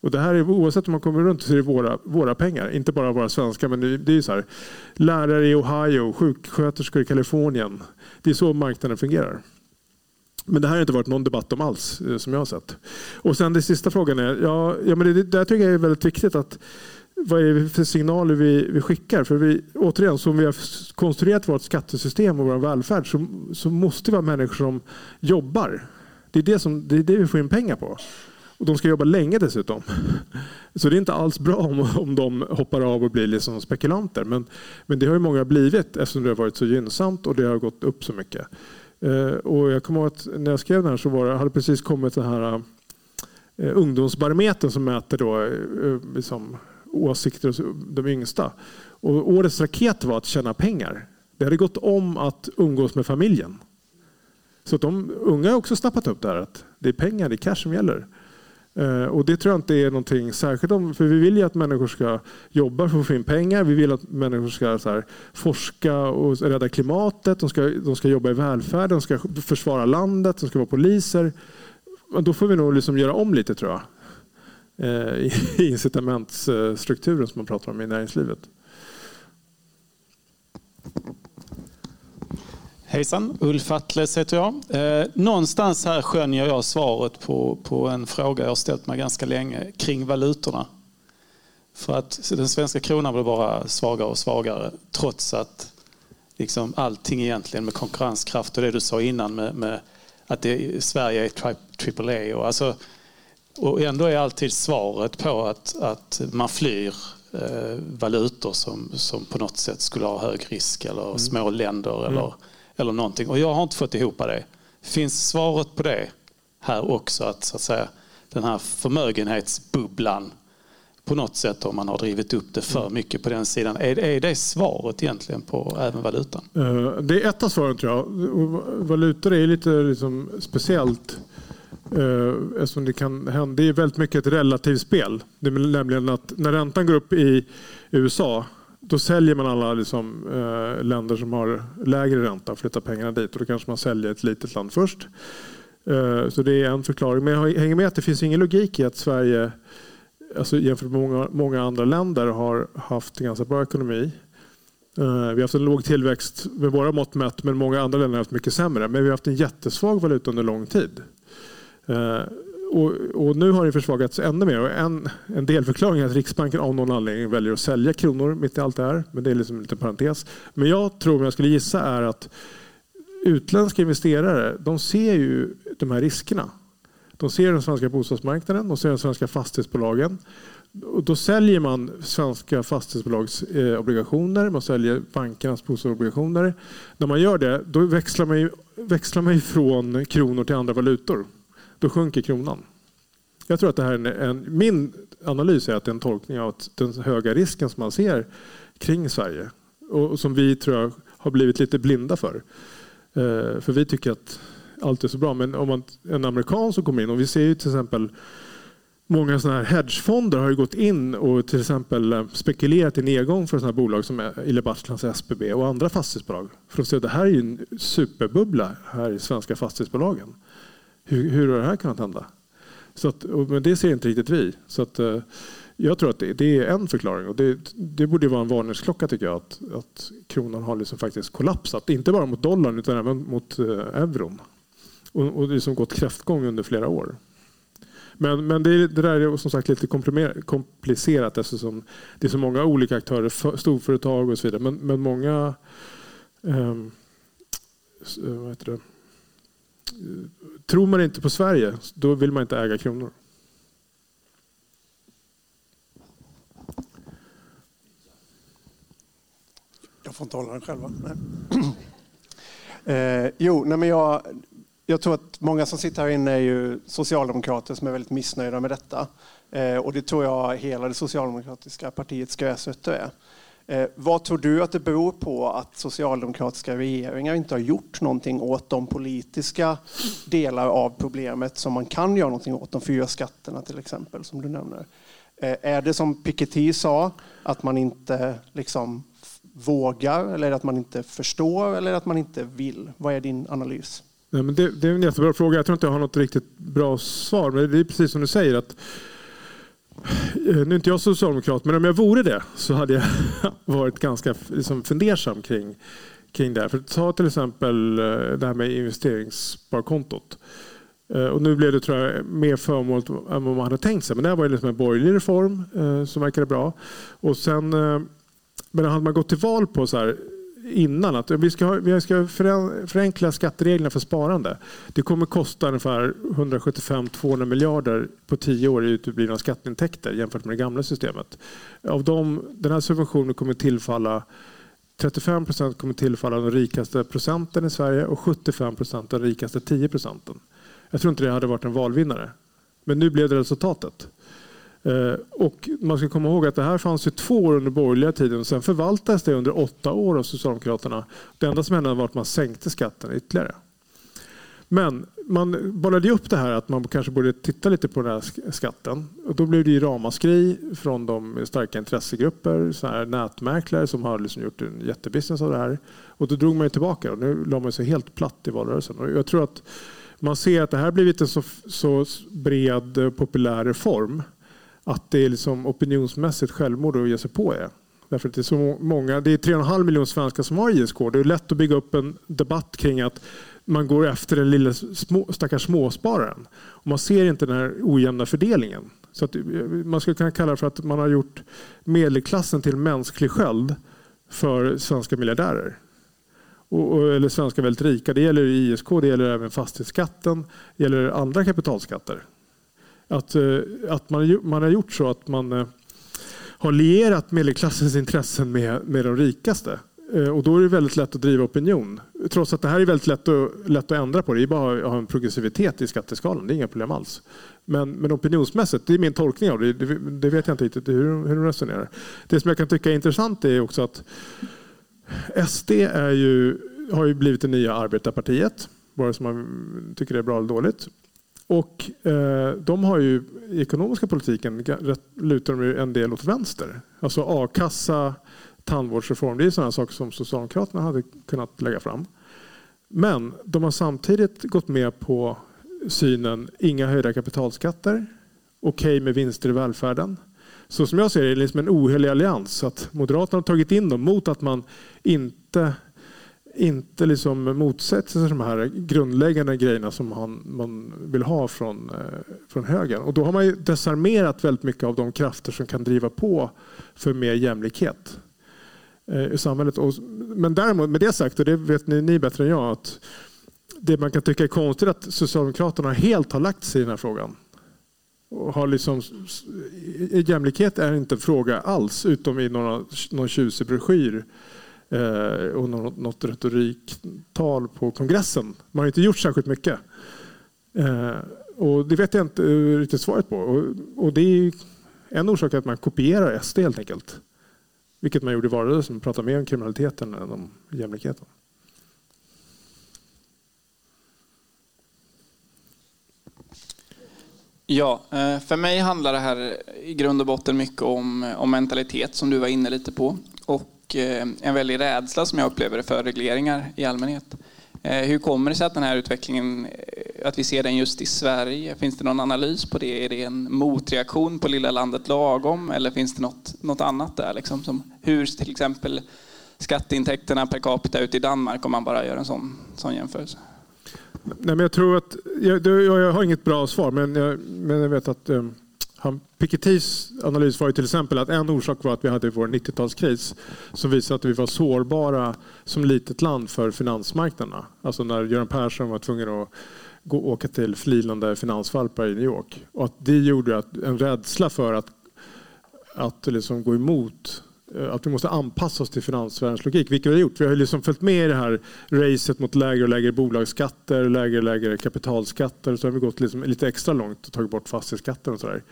Och det här är oavsett om man kommer runt så är det våra, våra pengar, inte bara våra svenska. Men det, det är så här, lärare i Ohio, sjuksköterskor i Kalifornien. Det är så marknaden fungerar. Men det här har inte varit någon debatt om alls eh, som jag har sett. Och sen den sista frågan är, ja, ja men det, där tycker jag är väldigt viktigt att vad är det för signaler vi, vi skickar? För vi, återigen, som vi har konstruerat vårt skattesystem och vår välfärd så, så måste vi ha människor som jobbar. Det är det, som, det är det vi får in pengar på. Och de ska jobba länge dessutom. Så det är inte alls bra om, om de hoppar av och blir liksom spekulanter. Men, men det har ju många blivit eftersom det har varit så gynnsamt och det har gått upp så mycket. Eh, och jag kommer ihåg att när jag skrev den här så var det, hade precis kommit den här eh, ungdomsbarometern som mäter då, eh, eh liksom, åsikter hos de yngsta. Och årets raket var att tjäna pengar. Det hade gått om att umgås med familjen. Så de unga har också snappat upp det här att det är pengar, det är cash som gäller. Eh, och det tror jag inte är någonting särskilt om, för vi vill ju att människor ska jobba för att få in pengar. Vi vill att människor ska så här, forska och rädda klimatet. De ska, de ska jobba i välfärd, de ska försvara landet, de ska vara poliser. Då får vi nog liksom göra om lite tror jag. Eh, I incitamentsstrukturen som man pratar om i näringslivet. Hejsan, Ulf Attles heter jag. Eh, någonstans här skönjer jag svaret på, på en fråga jag ställt mig ganska länge kring valutorna. För att den svenska kronan blir bara svagare och svagare trots att liksom allting egentligen med konkurrenskraft och det du sa innan med, med att det, Sverige är AAA. Och, alltså, och ändå är alltid svaret på att, att man flyr eh, valutor som, som på något sätt skulle ha hög risk eller mm. små länder mm. Eller, någonting. Och jag har inte fått ihop det. Finns svaret på det här också? Att, så att säga, den här förmögenhetsbubblan på något sätt om man har drivit upp det för mm. mycket på den sidan. Är, är det svaret egentligen på även valutan? Eh, det är ett av svaren tror jag. Valutor är lite liksom speciellt eh, eftersom det kan hända. Det är väldigt mycket ett relativt spel. Det är nämligen att när räntan går upp i USA då säljer man alla liksom, eh, länder som har lägre ränta och flyttar pengarna dit. Och då kanske man säljer ett litet land först. Eh, så det är en förklaring. Men jag hänger med att det finns ingen logik i att Sverige alltså jämfört med många, många andra länder har haft en ganska bra ekonomi. Eh, vi har haft en låg tillväxt med våra mått mätt men många andra länder har haft mycket sämre. Men vi har haft en jättesvag valuta under lång tid. Eh, och, och nu har det försvagats ännu mer. Och en, en delförklaring är att Riksbanken av någon anledning väljer att sälja kronor mitt i allt det här. Men det är liksom en liten parentes. Men jag tror, om jag skulle gissa, är att utländska investerare de ser ju de här riskerna. De ser den svenska bostadsmarknaden, de ser de svenska fastighetsbolagen. Och då säljer man svenska fastighetsbolags eh, obligationer, man säljer bankernas bostadsobligationer. När man gör det, då växlar man, ju, växlar man från kronor till andra valutor. Då sjunker kronan. Jag tror att det här är en, min analys är att det är en tolkning av den höga risken som man ser kring Sverige och som vi tror jag har blivit lite blinda för. Eh, för vi tycker att allt är så bra. Men om man, en amerikan som kommer in, och vi ser ju till exempel Många sådana här hedgefonder har ju gått in och till exempel eh, spekulerat i nedgång för sådana här bolag som Ille Bartlands SBB och andra fastighetsbolag. För att se att det här är ju en superbubbla här i svenska fastighetsbolagen. Hur, hur har det här kunnat hända? Så att, men det ser inte riktigt vi. Så att, eh, jag tror att det, det, är en förklaring och det, det borde vara en varningsklocka tycker jag att, att kronan har liksom faktiskt kollapsat. Inte bara mot dollarn utan även mot eh, euron och, och liksom gått kräftgång under flera år. Men, men det, det, där är som sagt lite komplicerat eftersom det är så många olika aktörer, storföretag och så vidare. Men, men många eh, vad heter det? Tror man inte på Sverige, då vill man inte äga kronor. Jag får inte hålla den själv. Eh, jo, nej men jag, jag tror att många som sitter här inne är ju socialdemokrater som är väldigt missnöjda med detta. Eh, och det tror jag hela det socialdemokratiska partiets gräsrötter är. Eh, vad tror du att det beror på att socialdemokratiska regeringar inte har gjort någonting åt de politiska delar av problemet som man kan göra någonting åt? De fyra skatterna till exempel som du nämner. Eh, är det som Piketty sa, att man inte liksom vågar eller att man inte förstår eller att man inte vill? Vad är din analys? Nej, men det, det, är en jättebra fråga. Jag tror inte jag har något riktigt bra svar. Men det är precis som du säger. att Eh, nu är inte jag socialdemokrat, men om jag vore det så hade jag varit ganska liksom, fundersam kring, kring det här. För ta till exempel eh, det här med investeringssparkontot. Eh, och nu blev det tror jag, mer förmånligt än vad man hade tänkt sig. Men det här var liksom en borgerlig reform som verkade bra. Och sen, men hade man gått till val på så här, innan att vi ska, vi ska förenkla skattereglerna för sparande. Det kommer kosta ungefär 175-200 miljarder på tio år i uteblivna skatteintäkter jämfört med det gamla systemet. Av dem, den här subventionen kommer tillfalla 35 procent kommer tillfalla den rikaste procenten i Sverige och 75 procent den rikaste 10 procenten. Jag tror inte det hade varit en valvinnare. Men nu blev det resultatet. Eh, och man ska komma ihåg att det här fanns ju två år under borgerliga tiden. Sen förvaltades det under åtta år av Socialdemokraterna. Det enda som hände var att man sänkte skatten ytterligare. Men man bollade upp det här att man kanske borde titta lite på den här skatten. Och då blev det ju ramaskri från de starka intressegrupper, så här nätmäklare som har liksom gjort en jättebusiness av det här. Och då drog man ju tillbaka och nu la man sig helt platt i valrörelsen. Och jag tror att man ser att det här blivit en så, så bred eh, populär reform att det är liksom opinionsmässigt självmord att ge sig på det. Därför att det är så många, det är 3,5 miljoner svenskar som har ISK. Det är lätt att bygga upp en debatt kring att man går efter den lilla små, stackars småspararen. Och man ser inte den här ojämna fördelningen. Så att eh, man skulle kunna kalla det för att man har gjort medelklassen till mänsklig sköld för svenska miljardärer. och, och, eller svenska väldigt rika. Det gäller ISK, det gäller även fastighetsskatten, det gäller andra kapitalskatter. Att, eh, att man, man har gjort så att man eh, har lierat medelklassens intressen med, med de rikaste. Eh, och då är det väldigt lätt att driva opinion. Trots att det här är väldigt lätt att, lätt att ändra på. Det är bara att ha en progressivitet i skatteskalan. Det är inga problem alls. Men, men opinionsmässigt, det är min tolkning av det. Det, det vet jag inte riktigt hur, hur de resonerar. Det som jag kan tycka är intressant är också att SD är ju, har ju blivit det nya arbetarpartiet. Vare sig man tycker det är bra eller dåligt. Och eh, de har ju i ekonomiska politiken lutar de en del åt vänster. Alltså a-kassa, tandvårdsreform. Det är sådana saker som Socialdemokraterna hade kunnat lägga fram. Men de har samtidigt gått med på synen inga höjda kapitalskatter, okej okay med vinster i välfärden. Så som jag ser det är det liksom en ohelig allians. Att Moderaterna har tagit in dem mot att man inte, inte liksom motsätter sig de här grundläggande grejerna som man, man vill ha från, eh, från högern. Och då har man ju desarmerat väldigt mycket av de krafter som kan driva på för mer jämlikhet. Eh, I samhället. Men däremot, med det sagt, och det vet ni, ni bättre än jag, att det man kan tycka är konstigt är att Socialdemokraterna helt har lagt sig i den här frågan. Och har liksom, jämlikhet är inte en fråga alls, utom i några, någon tjusig broschyr eh, Eh, och något, något retoriktal på kongressen. Man har inte gjort särskilt mycket. Eh, och Det vet jag inte eh, riktigt svaret på. Och, och det är en orsak att man kopierar SD helt enkelt. Vilket man gjorde i valrörelsen, pratade mer om kriminaliteten än om jämlikheten. Ja, eh, för mig handlar det här i grund och botten mycket om, om mentalitet som du var inne lite på. Och Eh, en väldig rädsla som jag upplever för regleringar i allmänhet. Eh, hur kommer det sig att den här utvecklingen, eh, att vi ser den just i Sverige? Finns det någon analys på det? Är det en motreaktion på lilla landet lagom eller finns det något, något annat där? Liksom, som hur till exempel skatteintäkterna per capita ut i Danmark om man bara gör en sån, sån jämförelse? Nej, men jag tror att, jag, jag har inget bra svar men jag, men jag vet att um han, Pikettys analys var ju till exempel att en orsak var att vi hade vår 90-talskris som visade att vi var sårbara som litet land för finansmarknaderna. Alltså när Göran Persson var tvungen att gå, åka till flinande finansvalpar i New York. Och att det gjorde att en rädsla för att, att liksom gå emot eh, att vi måste anpassa oss till finansvärldens logik, vilket vi har gjort. Vi har liksom följt med i det här racet mot lägre och lägre bolagsskatter, lägre och lägre kapitalskatter. Så har vi gått liksom lite extra långt och tagit bort fastighetsskatten och sådär.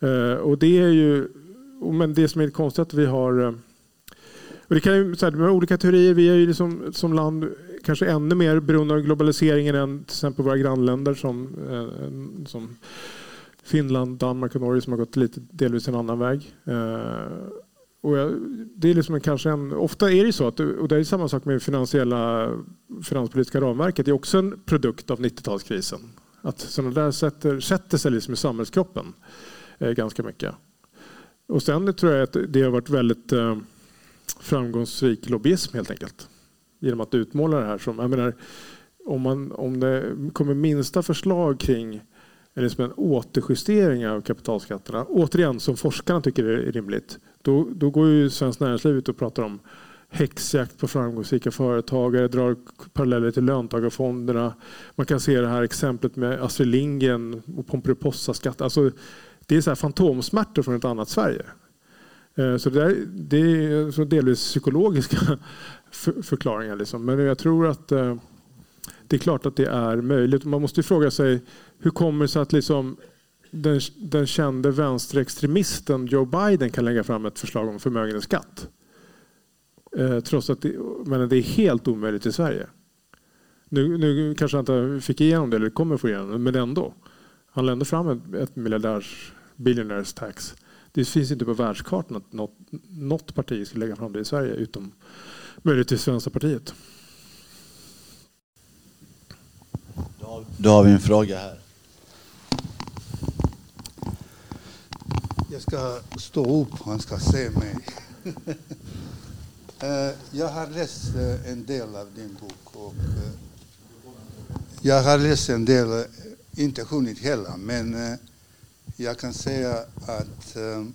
Eh, och det är ju, men det som är konstigt är att vi har eh, och det kan ju, så här, med olika teorier, vi är ju liksom, som land kanske ännu mer beroende av globaliseringen än till exempel våra grannländer som, eh, som Finland, Danmark och Norge som har gått lite delvis en annan väg. Eh, och jag, det är liksom en, kanske en, ofta är det så, att, och det är samma sak med finansiella finanspolitiska ramverket, det är också en produkt av 90-talskrisen. Att sådana där sätter, sätter sig liksom i samhällskroppen. Eh, ganska mycket. Och sen tror jag att det har varit väldigt eh, framgångsrik lobbyism helt enkelt. Genom att utmåla det här som, jag menar, om, man, om det kommer minsta förslag kring eller som en återjustering av kapitalskatterna, återigen som forskarna tycker är rimligt, då, då går ju Svenskt Näringsliv ut och pratar om häxjakt på framgångsrika företagare, drar paralleller till löntagarfonderna. Man kan se det här exemplet med Astrid Lindgren och Pomperipossaskatt. Alltså, det är så här fantomsmärtor från ett annat Sverige. Eh, så det, är, det är så delvis psykologiska förklaringar. Liksom. Men jag tror att eh, det är klart att det är möjligt. Man måste fråga sig hur kommer det sig att liksom den, den kände vänsterextremisten Joe Biden kan lägga fram ett förslag om förmögenhetsskatt. Eh, trots att det, men det är helt omöjligt i Sverige. Nu, nu kanske han inte fick igenom det eller kommer få igenom det, men ändå. Han lämnade fram ett, ett miljardärs billionaires tax. Det finns inte på världskartan att något, något parti skulle lägga fram det i Sverige utom möjligtvis Vänsterpartiet. Då har vi en fråga här. Jag ska stå upp, han ska se mig. Eh, jag har läst eh, en del av din bok och eh, jag har läst en del inte hunnit hela, men jag kan säga att ehm,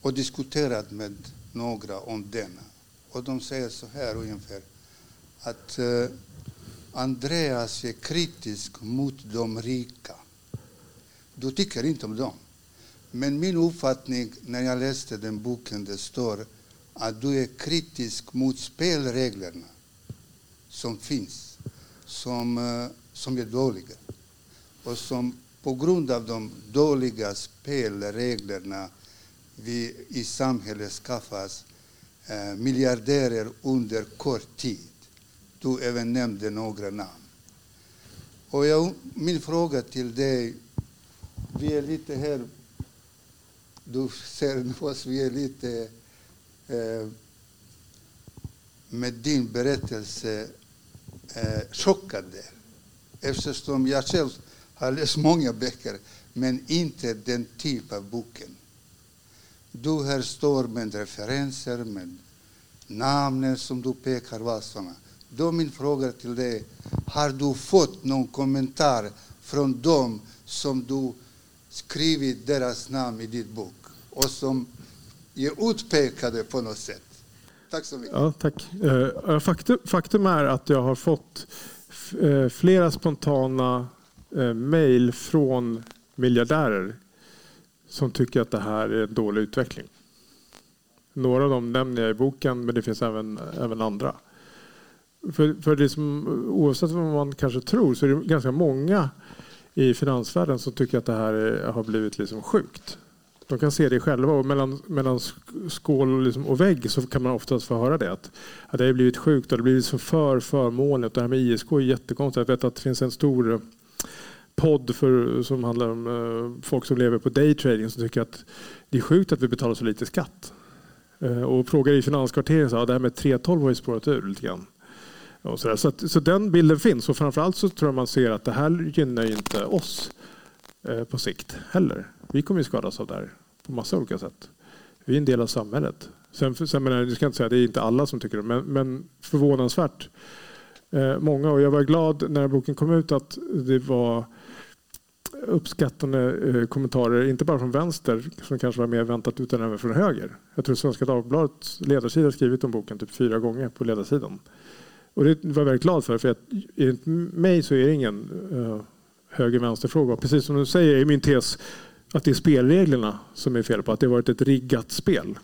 och diskuterat med några om denna. Och de säger så här ungefär att eh, Andreas är kritisk mot de rika. Du tycker inte om dem. Men min uppfattning när jag läste den boken, det står att du är kritisk mot spelreglerna som finns, som, eh, som är dåliga. Och som på grund av de dåliga spelreglerna vi i samhället skaffas eh, miljardärer under kort tid. Du även nämnde några namn. Och jag, min fråga till dig, vi är lite här, du ser oss, vi är lite eh, med din berättelse eh, chockade. Eftersom jag själv har läst många böcker, men inte den typ av boken. Du här står med referenser, med namnen som du pekar på. sådana. Då min fråga till dig, har du fått någon kommentar från dem som du skrivit deras namn i din bok och som är utpekade på något sätt? Tack så mycket. Ja, tack. Eh, faktum, faktum är att jag har fått eh, flera spontana eh, mejl från miljardärer som tycker att det här är en dålig utveckling. Några av dem nämner jag i boken, men det finns även, även andra. För, för det som, oavsett vad man kanske tror så är det ganska många i finansvärlden som tycker att det här är, har blivit liksom sjukt. De kan se det själva och mellan, mellan skål och, liksom, och vägg så kan man oftast få höra det. Att, att det har blivit sjukt och det har blivit så för förmånligt. Det här med ISK är jättekonstigt. Jag vet att det finns en stor podd för, som handlar om eh, folk som lever på daytrading som tycker att det är sjukt att vi betalar så lite skatt. Eh, och frågar i finanskvarteren så ja, det här med 312 har ju spårat ur lite grann. Och så, så, att, så den bilden finns och framförallt så tror jag man ser att det här gynnar ju inte oss eh, på sikt heller. Vi kommer ju skadas av det här på massa olika sätt. Vi är en del av samhället. Sen, sen menar, jag ska inte säga att det är inte alla som tycker det, men, men förvånansvärt eh, många. Och jag var glad när boken kom ut att det var uppskattande eh, kommentarer, inte bara från vänster som kanske var mer väntat utan även från höger. Jag tror Svenska Dagbladets ledarsida har skrivit om boken typ fyra gånger på ledarsidan. Och det var jag väldigt glad för, för att enligt mig så är det ingen uh, höger-vänster-fråga. Precis som du säger är min tes att det är spelreglerna som är fel på, att det har varit ett riggat spel.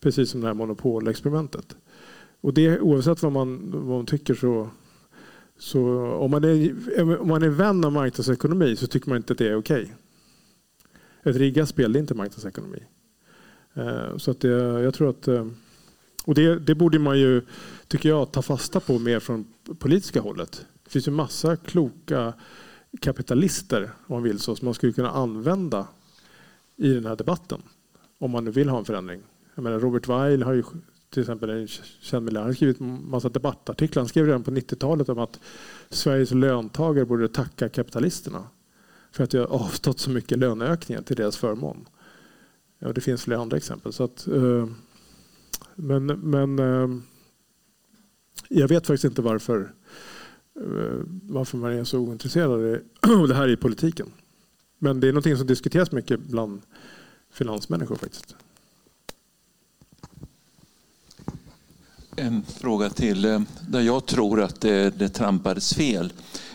Precis som det här monopolexperimentet. Och det, oavsett vad man, vad man tycker så så om man, är, om man är vän av marknadsekonomi så tycker man inte att det är okej. Okay. Ett riggat spel är inte marknadsekonomi. Eh, så att det, jag tror att... Eh, och det, det borde man ju, tycker jag, ta fasta på mer från politiska hållet. Det finns ju massa kloka kapitalister, om man vill så, som man skulle kunna använda i den här debatten. Om man nu vill ha en förändring. Jag menar, Robert Weil har ju till exempel en känd han har skrivit en massa debattartiklar. Han skrev redan på 90-talet om att Sveriges löntagare borde tacka kapitalisterna för att de har avstått så mycket löneökningar till deras förmån. Ja, det finns flera andra exempel. Så att, eh, men men eh, jag vet faktiskt inte varför, eh, varför man är så ointresserad av det här i politiken. Men det är något som diskuteras mycket bland finansmänniskor faktiskt. En fråga till eh, där jag tror att det, det trampades fel.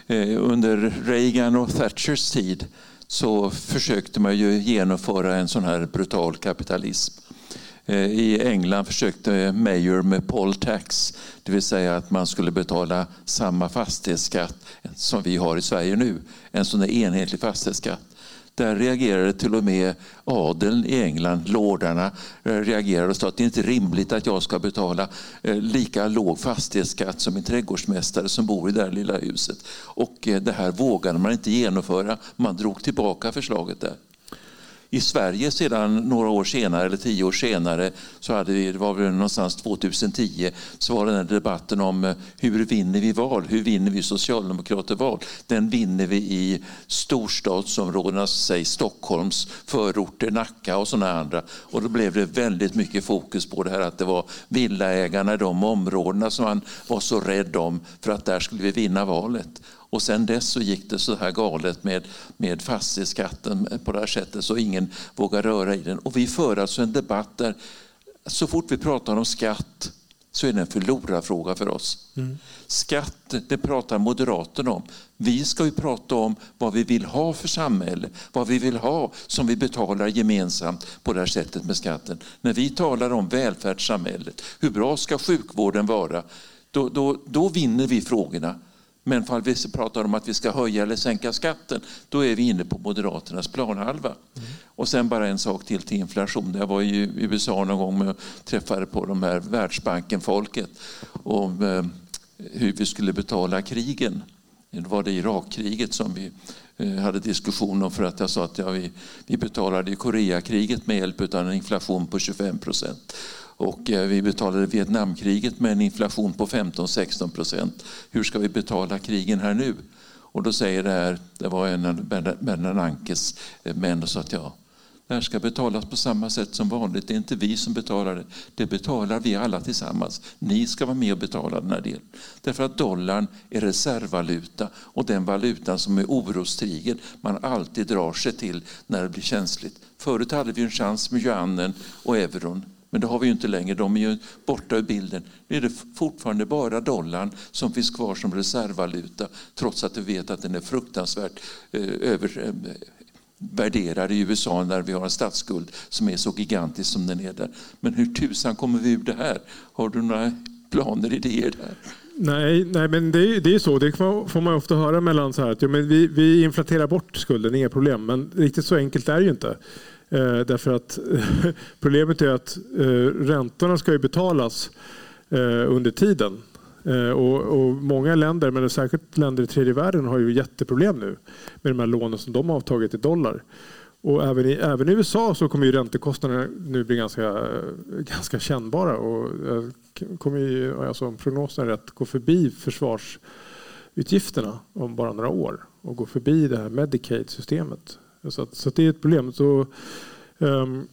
Eh, under Reagan och Thatchers tid så försökte man ju genomföra en sån här brutal kapitalism. Eh, I England försökte Mayor med poll tax, det vill säga att man skulle betala samma fastighetsskatt som vi har i Sverige nu. En sån där enhetlig fastighetsskatt. Där reagerade till och med adeln i England, lordarna, eh, reagerade och sa att det är inte rimligt att jag ska betala eh, lika låg fastighetsskatt som en trädgårdsmästare som bor i det där lilla huset. Och eh, det här vågade man inte genomföra. Man drog tillbaka förslaget där. I Sverige sedan några år senare, eller tio år senare, så hade vi, det var väl någonstans 2010, så var den här debatten om eh, hur vinner vi val? Hur vinner vi socialdemokrater val? Den vinner vi i storstadsområdena, säg Stockholms förorter, Nacka och sådana andra. Och då blev det väldigt mycket fokus på det här att det var villaägarna i de områdena som man var så rädd om för att där skulle vi vinna valet. Och sen dess så gick det så här galet med, med fastighetsskatten på det här sättet så ingen vågar röra i den. Och vi för alltså en debatt där så fort vi pratar om skatt så är det en förlorarfråga för oss. Mm. Skatt, det pratar Moderaterna om. Vi ska ju prata om vad vi vill ha för samhälle, vad vi vill ha som vi betalar gemensamt på det här sättet med skatten. När vi talar om välfärdssamhället, hur bra ska sjukvården vara? Då, då, då vinner vi frågorna. Men om vi pratar om att vi ska höja eller sänka skatten, då är vi inne på Moderaternas planhalva. Mm. Och sen bara en sak till till inflation. Jag var i USA någon gång och träffade på de här Världsbanken-folket om eh, hur vi skulle betala krigen. Det var det Irakkriget som vi eh, hade diskussion om för att jag sa att ja, vi, vi betalade Koreakriget med hjälp av en inflation på 25 procent. Och eh, vi betalade Vietnamkriget med en inflation på 15-16 procent. Hur ska vi betala krigen här nu? Och då säger det här, det var en av Bernhard Ankes eh, män och sa att ja, det här ska betalas på samma sätt som vanligt. Det är inte vi som betalar det. Det betalar vi alla tillsammans. Ni ska vara med och betala den här delen. Därför att dollarn är reservvaluta och den valutan som är orostrigen man alltid drar sig till när det blir känsligt. Förut hade vi en chans med yuanen och euron. Men det har vi ju inte längre, de är ju borta ur bilden. Nu är det fortfarande bara dollarn som finns kvar som reservvaluta trots att vi vet att den är fruktansvärt eh, över, eh, värderad i USA när vi har en statsskuld som är så gigantisk som den är där. Men hur tusan kommer vi ur det här? Har du några planer, idéer där? Nej, nej men det är, det är så. Det får man ofta höra mellan så här att ja, men vi, vi inflaterar bort skulden, inga problem. Men riktigt så enkelt är det ju inte. Eh, därför att problemet är att eh, räntorna ska ju betalas eh, under tiden. Eh, och, och, många länder, men särskilt länder i tredje världen, har ju jätteproblem nu med de här lånen som de har tagit i dollar. Och även i, även i USA så kommer ju räntekostnaderna nu bli ganska, ganska kännbara. Och kommer ju, alltså om prognosen är rätt, gå förbi försvarsutgifterna om bara några år och gå förbi det här Medicaid-systemet. Så, att, så att det är ett problem. Så, um,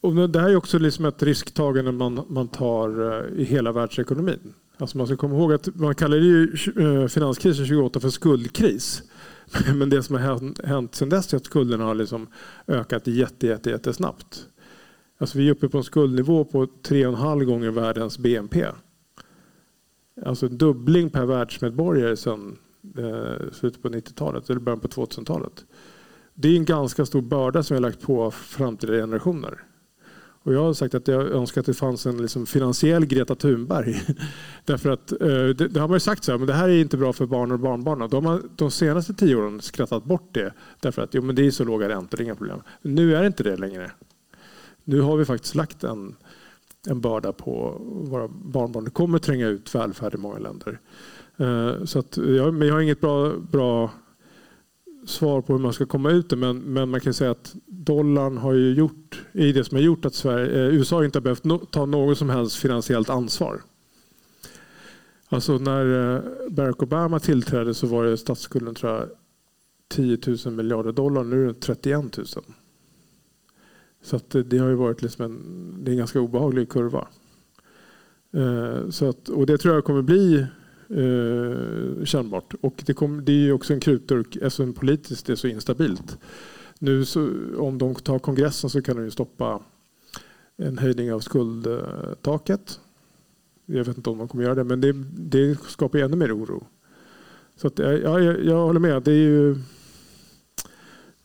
och det här är också liksom ett risktagande man, man tar uh, i hela världsekonomin. Alltså man ska komma ihåg att man kallar ju eh, finanskrisen 28 för skuldkris. Men det som har hänt, sedan dess är att skulderna har liksom ökat jätte, jätte, jättesnabbt. Alltså vi är uppe på en skuldnivå på 3,5 gånger världens BNP. Alltså en dubbling per världsmedborgare sedan eh, slutet på 90-talet eller början på 2000-talet det är en ganska stor börda som vi har lagt på framtida generationer. Och jag har sagt att jag önskar att det fanns en liksom finansiell Greta Thunberg. Därför att eh, det, det, har man ju sagt så här, men det här är inte bra för barn och barnbarn. De har de senaste tio åren skrattat bort det. Därför att jo, men det är så låga räntor, det är inga problem. Nu är det inte det längre. Nu har vi faktiskt lagt en, en börda på våra barnbarn. Det kommer tränga ut välfärd i många länder. Eh, så att, men jag har inget bra, bra svar på hur man ska komma ut det, men, men man kan säga att dollarn har ju gjort, i det som har gjort att Sverige, eh, USA inte har behövt no, ta något som helst finansiellt ansvar. Alltså när eh, Barack Obama tillträdde så var det statsskulden tror jag, 10 000 miljarder dollar, nu är den 31 000. Så att det, det har ju varit liksom en, det är en ganska obehaglig kurva. Eh, så att, och det tror jag kommer bli eh, kännbart. Och det, kom, det är också en krutdurk alltså eftersom politiskt det är så instabilt. Nu så, om de tar kongressen så kan de ju stoppa en höjning av skuldtaket. Jag vet inte om de kommer göra det, men det, det skapar ännu mer oro. Så att, ja, jag, jag håller med. Det är ju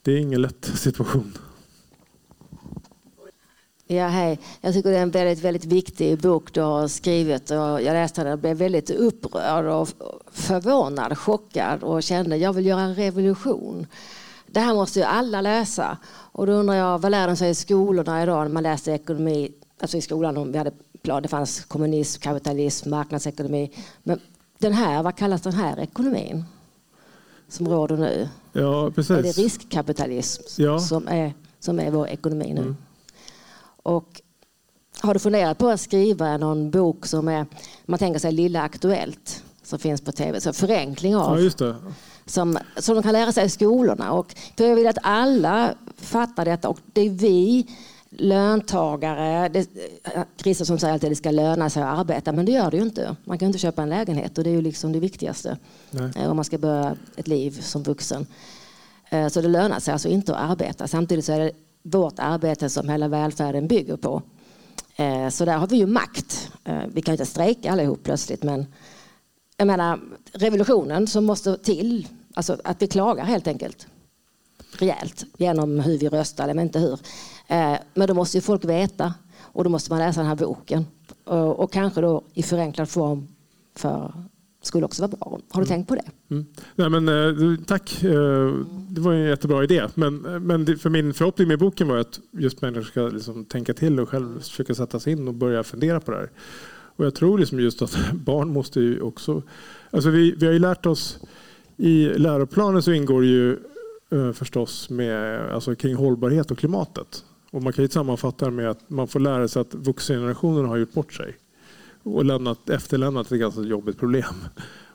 det är ingen lätt situation. Ja, hej. Jag tycker det är en väldigt, väldigt viktig bok du har skrivit. Och jag läste den och blev väldigt upprörd och förvånad, chockad och kände jag vill göra en revolution. Det här måste ju alla läsa. Och då undrar jag, vad lär de sig i skolorna idag när man läser ekonomi? Alltså i skolan, vi hade, det fanns kommunism, kapitalism, marknadsekonomi. Men den här, vad kallas den här ekonomin? Som råder nu? Ja, precis. Är det riskkapitalism ja. som, är, som är vår ekonomi nu? Mm. Och har du funderat på att skriva någon bok som är, man tänker sig Lilla Aktuellt som finns på tv, så förenkling av. Ja. Som, som de kan lära sig i skolorna. Och för jag vill att alla fattar detta och det är vi löntagare, det, Kristersson säger alltid att det ska löna sig att arbeta, men det gör det ju inte. Man kan inte köpa en lägenhet och det är ju liksom det viktigaste Nej. Eh, om man ska börja ett liv som vuxen. Eh, så det lönar sig alltså inte att arbeta. Samtidigt så är det vårt arbete som hela välfärden bygger på. Eh, så där har vi ju makt. Eh, vi kan inte strejka allihop plötsligt men jag menar revolutionen som måste till, alltså att vi klagar helt enkelt rejält genom hur vi röstar, eller inte hur. Eh, men då måste ju folk veta och då måste man läsa den här boken och, och kanske då i förenklad form för skulle också vara bra. Har du mm. tänkt på det? Mm. Nej, men, eh, tack, eh, det var en jättebra idé. Men, men för min förhoppning med boken var att just människor ska liksom tänka till och själv försöka sätta sig in och börja fundera på det här. Och jag tror liksom just att barn måste ju också... Alltså vi, vi har ju lärt oss i läroplanen så ingår ju eh, förstås med, alltså kring hållbarhet och klimatet. Och man kan ju sammanfatta det med att man får lära sig att vuxengenerationen har gjort bort sig och lämnat, efterlämnat ett ganska jobbigt problem.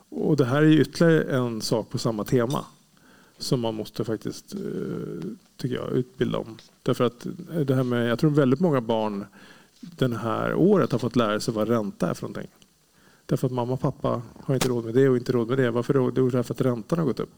Och det här är ytterligare en sak på samma tema som man måste faktiskt, eh, tycker jag, utbilda om. Därför att det här med, jag tror väldigt många barn det här året har fått lära sig vad ränta är för någonting. Därför att mamma och pappa har inte råd med det och inte råd med det. Varför då? Det är därför att räntan har gått upp.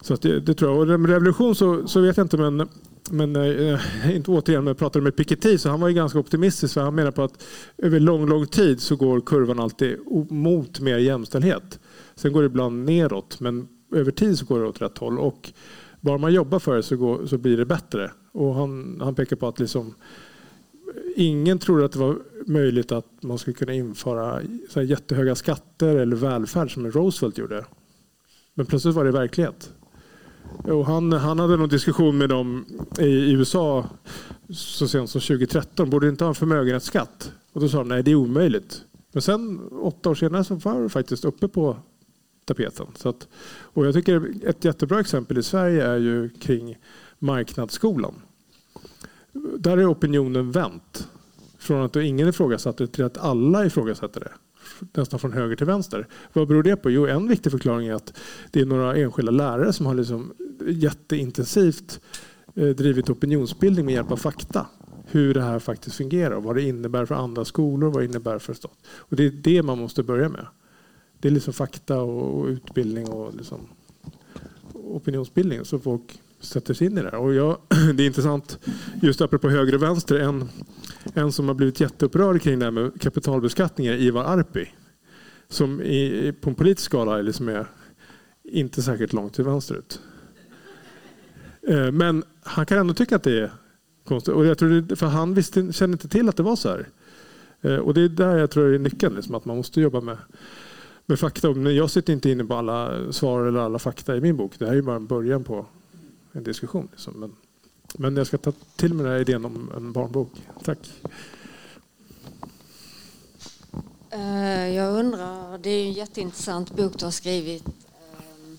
Så att det, det tror jag. Och med revolution så, så vet jag inte men men eh, eh, inte återigen, men jag pratade med Piketty så han var ju ganska optimistisk. För han menar på att över lång, lång tid så går kurvan alltid mot mer jämställdhet. Sen går det ibland neråt, men över tid så går det åt rätt håll. Och bara man jobbar för det så, går, så blir det bättre. Och han, han pekar på att liksom, eh, ingen trodde att det var möjligt att man skulle kunna införa så jättehöga skatter eller välfärd som Roosevelt gjorde. Men plötsligt var det verklighet. Jo, han, han hade någon diskussion med dem i USA så sent som 2013. Borde inte ha en förmögenhetsskatt? Och då sa de nej, det är omöjligt. Men sen åtta år senare så var det faktiskt uppe på tapeten. Så att, och jag tycker ett jättebra exempel i Sverige är ju kring marknadsskolan. Där är opinionen vänt. Från att ingen ifrågasatte det till att alla ifrågasätter det nästan från höger till vänster. Vad beror det på? Jo, en viktig förklaring är att det är några enskilda lärare som har liksom jätteintensivt eh, drivit opinionsbildning med hjälp av fakta. Hur det här faktiskt fungerar, vad det innebär för andra skolor, vad det innebär för stat. Och det är det man måste börja med. Det är liksom fakta och utbildning och liksom opinionsbildning så folk sätter sig in i det. Och jag, det är intressant, just apropå höger och vänster, en, en som har blivit jätteupprörd kring det här med kapitalbeskattning är Ivar Arpi. Som i, på en politisk skala är, liksom är inte särskilt långt till vänsterut. ut. Eh, men han kan ändå tycka att det är konstigt. Och jag tror det, för han visste, kände inte till att det var så här. Eh, och det är där jag tror är nyckeln, liksom, att man måste jobba med, med fakta. Jag sitter inte inne på alla svar eller alla fakta i min bok. Det här är bara en början på diskussion. Liksom. Men, men jag ska ta till mig den här idén om en barnbok. Tack. Eh, jag undrar, det är en jätteintressant bok du har skrivit. Eh,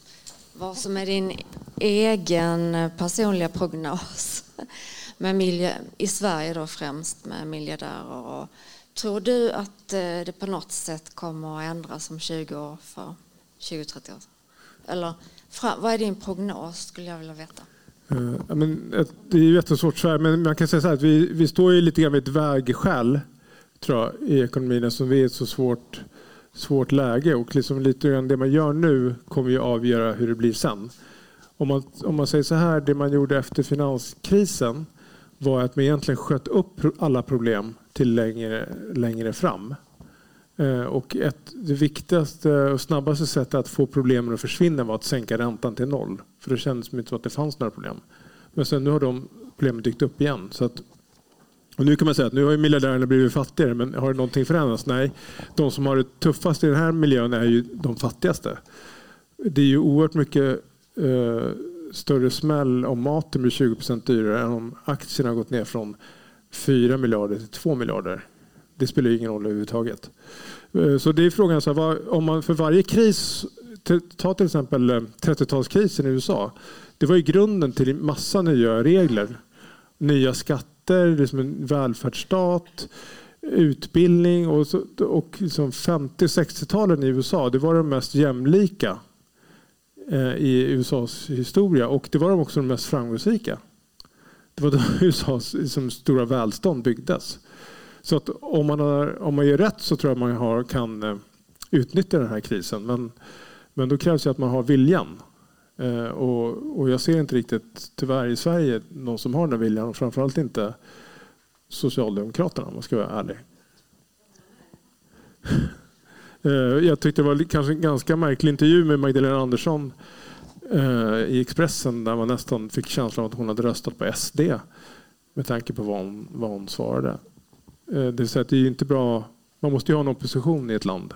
vad som är din egen personliga prognos med miljö, i Sverige då främst med miljardärer. Tror du att eh, det på något sätt kommer att ändras om 20 år för 20-30 år? Eller vad är din prognos skulle jag vilja veta? Uh, men, eh, det är jättesvårt så här, men man kan säga så här att vi, vi står ju lite grann vid ett vägskäl tror jag, i ekonomin eftersom vi är ett så svårt, svårt läge och liksom lite grann det man gör nu kommer ju avgöra hur det blir sen. Om man, om man säger så här, det man gjorde efter finanskrisen var att man egentligen sköt upp alla problem till längre, längre fram. Eh, och ett, det viktigaste och snabbaste sättet att få problemen att försvinna var att sänka räntan till noll. För det kändes som inte att det fanns några problem. Men sen nu har de problemen dykt upp igen. Så att, och nu kan man säga att nu har ju miljardärerna blivit fattigare, men har det någonting förändrats? Nej. De som har det tuffast i den här miljön är ju de fattigaste. Det är ju oerhört mycket eh, större smäll om maten blir 20 procent dyrare än om aktierna har gått ner från 4 miljarder till 2 miljarder. Det spelar ingen roll överhuvudtaget. Eh, så det är frågan, så här, om man för varje kris, ta till exempel eh, 30-talskrisen i USA. Det var ju grunden till massa nya regler. Nya skatter, liksom en välfärdsstat, utbildning och, och liksom 50-60-talen i USA. Det var de mest jämlika eh, i USAs historia och det var de också de mest framgångsrika. Det var då USAs liksom, stora välstånd byggdes. Så att om man, har, om man gör rätt så tror jag man har, kan eh, utnyttja den här krisen. Men, men då krävs det att man har viljan. Eh, och, och jag ser inte riktigt, tyvärr i Sverige, någon som har den viljan. Och framförallt inte Socialdemokraterna om man ska vara ärlig. Eh, jag tyckte det var kanske en ganska märklig intervju med Magdalena Andersson eh, i Expressen där man nästan fick känslan av att hon hade röstat på SD med tanke på vad hon, vad hon svarade. Eh, det vill säga att det är inte bra. Man måste ju ha en opposition i ett land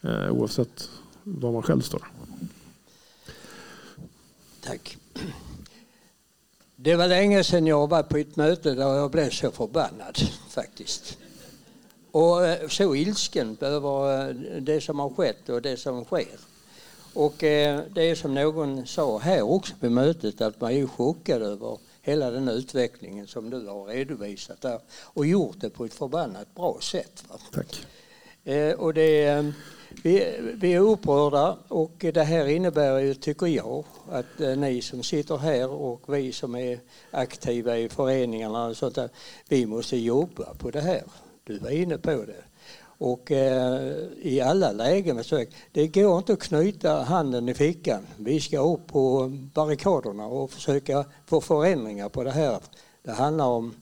eh, oavsett var man själv står. Tack. Det var länge sedan jag var på ett möte där jag blev så förbannad faktiskt. Och eh, så ilsken över det som har skett och det som sker. Och det är som någon sa här också på mötet att man är chockad över hela den utvecklingen som du har redovisat där och gjort det på ett förbannat bra sätt. Va? Tack. Och det, vi, vi är upprörda och det här innebär ju, tycker jag, att ni som sitter här och vi som är aktiva i föreningarna och sånt där, vi måste jobba på det här. Du var inne på det. Och eh, i alla lägen, det går inte att knyta handen i fickan. Vi ska upp på barrikaderna och försöka få förändringar på det här. Det handlar om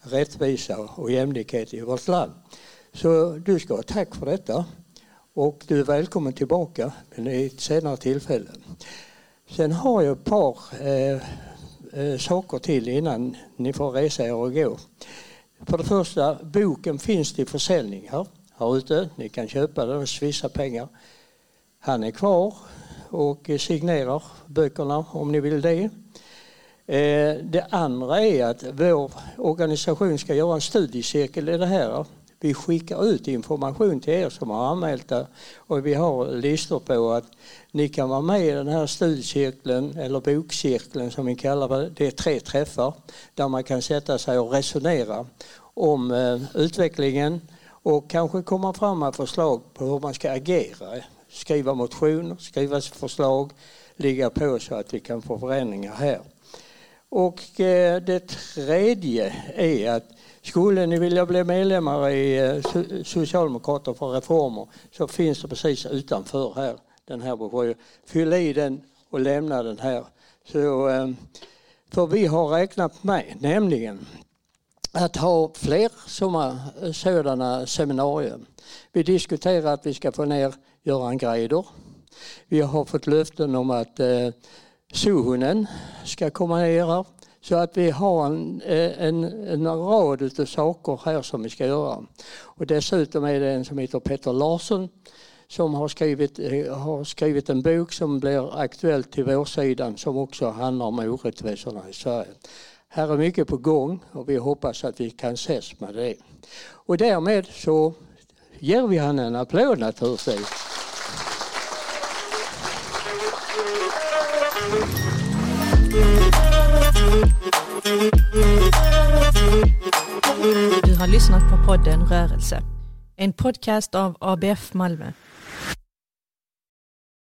rättvisa och jämlikhet i vårt land. Så du ska ha tack för detta. Och du är välkommen tillbaka men i ett senare tillfälle. Sen har jag ett par eh, eh, saker till innan ni får resa er och gå. För det första, boken finns till försäljning här, här ute. Ni kan köpa den och svissa pengar. Han är kvar och signerar böckerna om ni vill det. Eh, det andra är att vår organisation ska göra en studiecirkel i det här. Vi skickar ut information till er som har anmält det och vi har listor på att ni kan vara med i den här studiecirkeln eller bokcirkeln som vi kallar det. Det är tre träffar där man kan sätta sig och resonera om eh, utvecklingen och kanske komma fram med förslag på hur man ska agera. Skriva motioner, skriva förslag, ligga på så att vi kan få förändringar här. Och eh, det tredje är att skulle ni vilja bli medlemmar i eh, Socialdemokraterna Socialdemokrater för reformer så finns det precis utanför här den här broschyren. Fyll i den och lämna den här. Så, eh, för vi har räknat med nämligen att ha fler eh, sådana, seminarier. Vi diskuterar att vi ska få ner Göran Greider. Vi har fått löften om att eh, Suhonen ska komma ner här. Så att vi har en, eh, en, en rad av saker här som vi ska göra. Och dessutom är det en som heter Peter Larsson som har skrivit, eh, har skrivit en bok som blir aktuell till vårsidan som också handlar om orättvisorna i Sverige. Här är mycket på gång och vi hoppas att vi kan ses med det. Och därmed så ger vi han en applåd naturligtvis. Du har lyssnat på podden Rörelse. En podcast av ABF Malmö.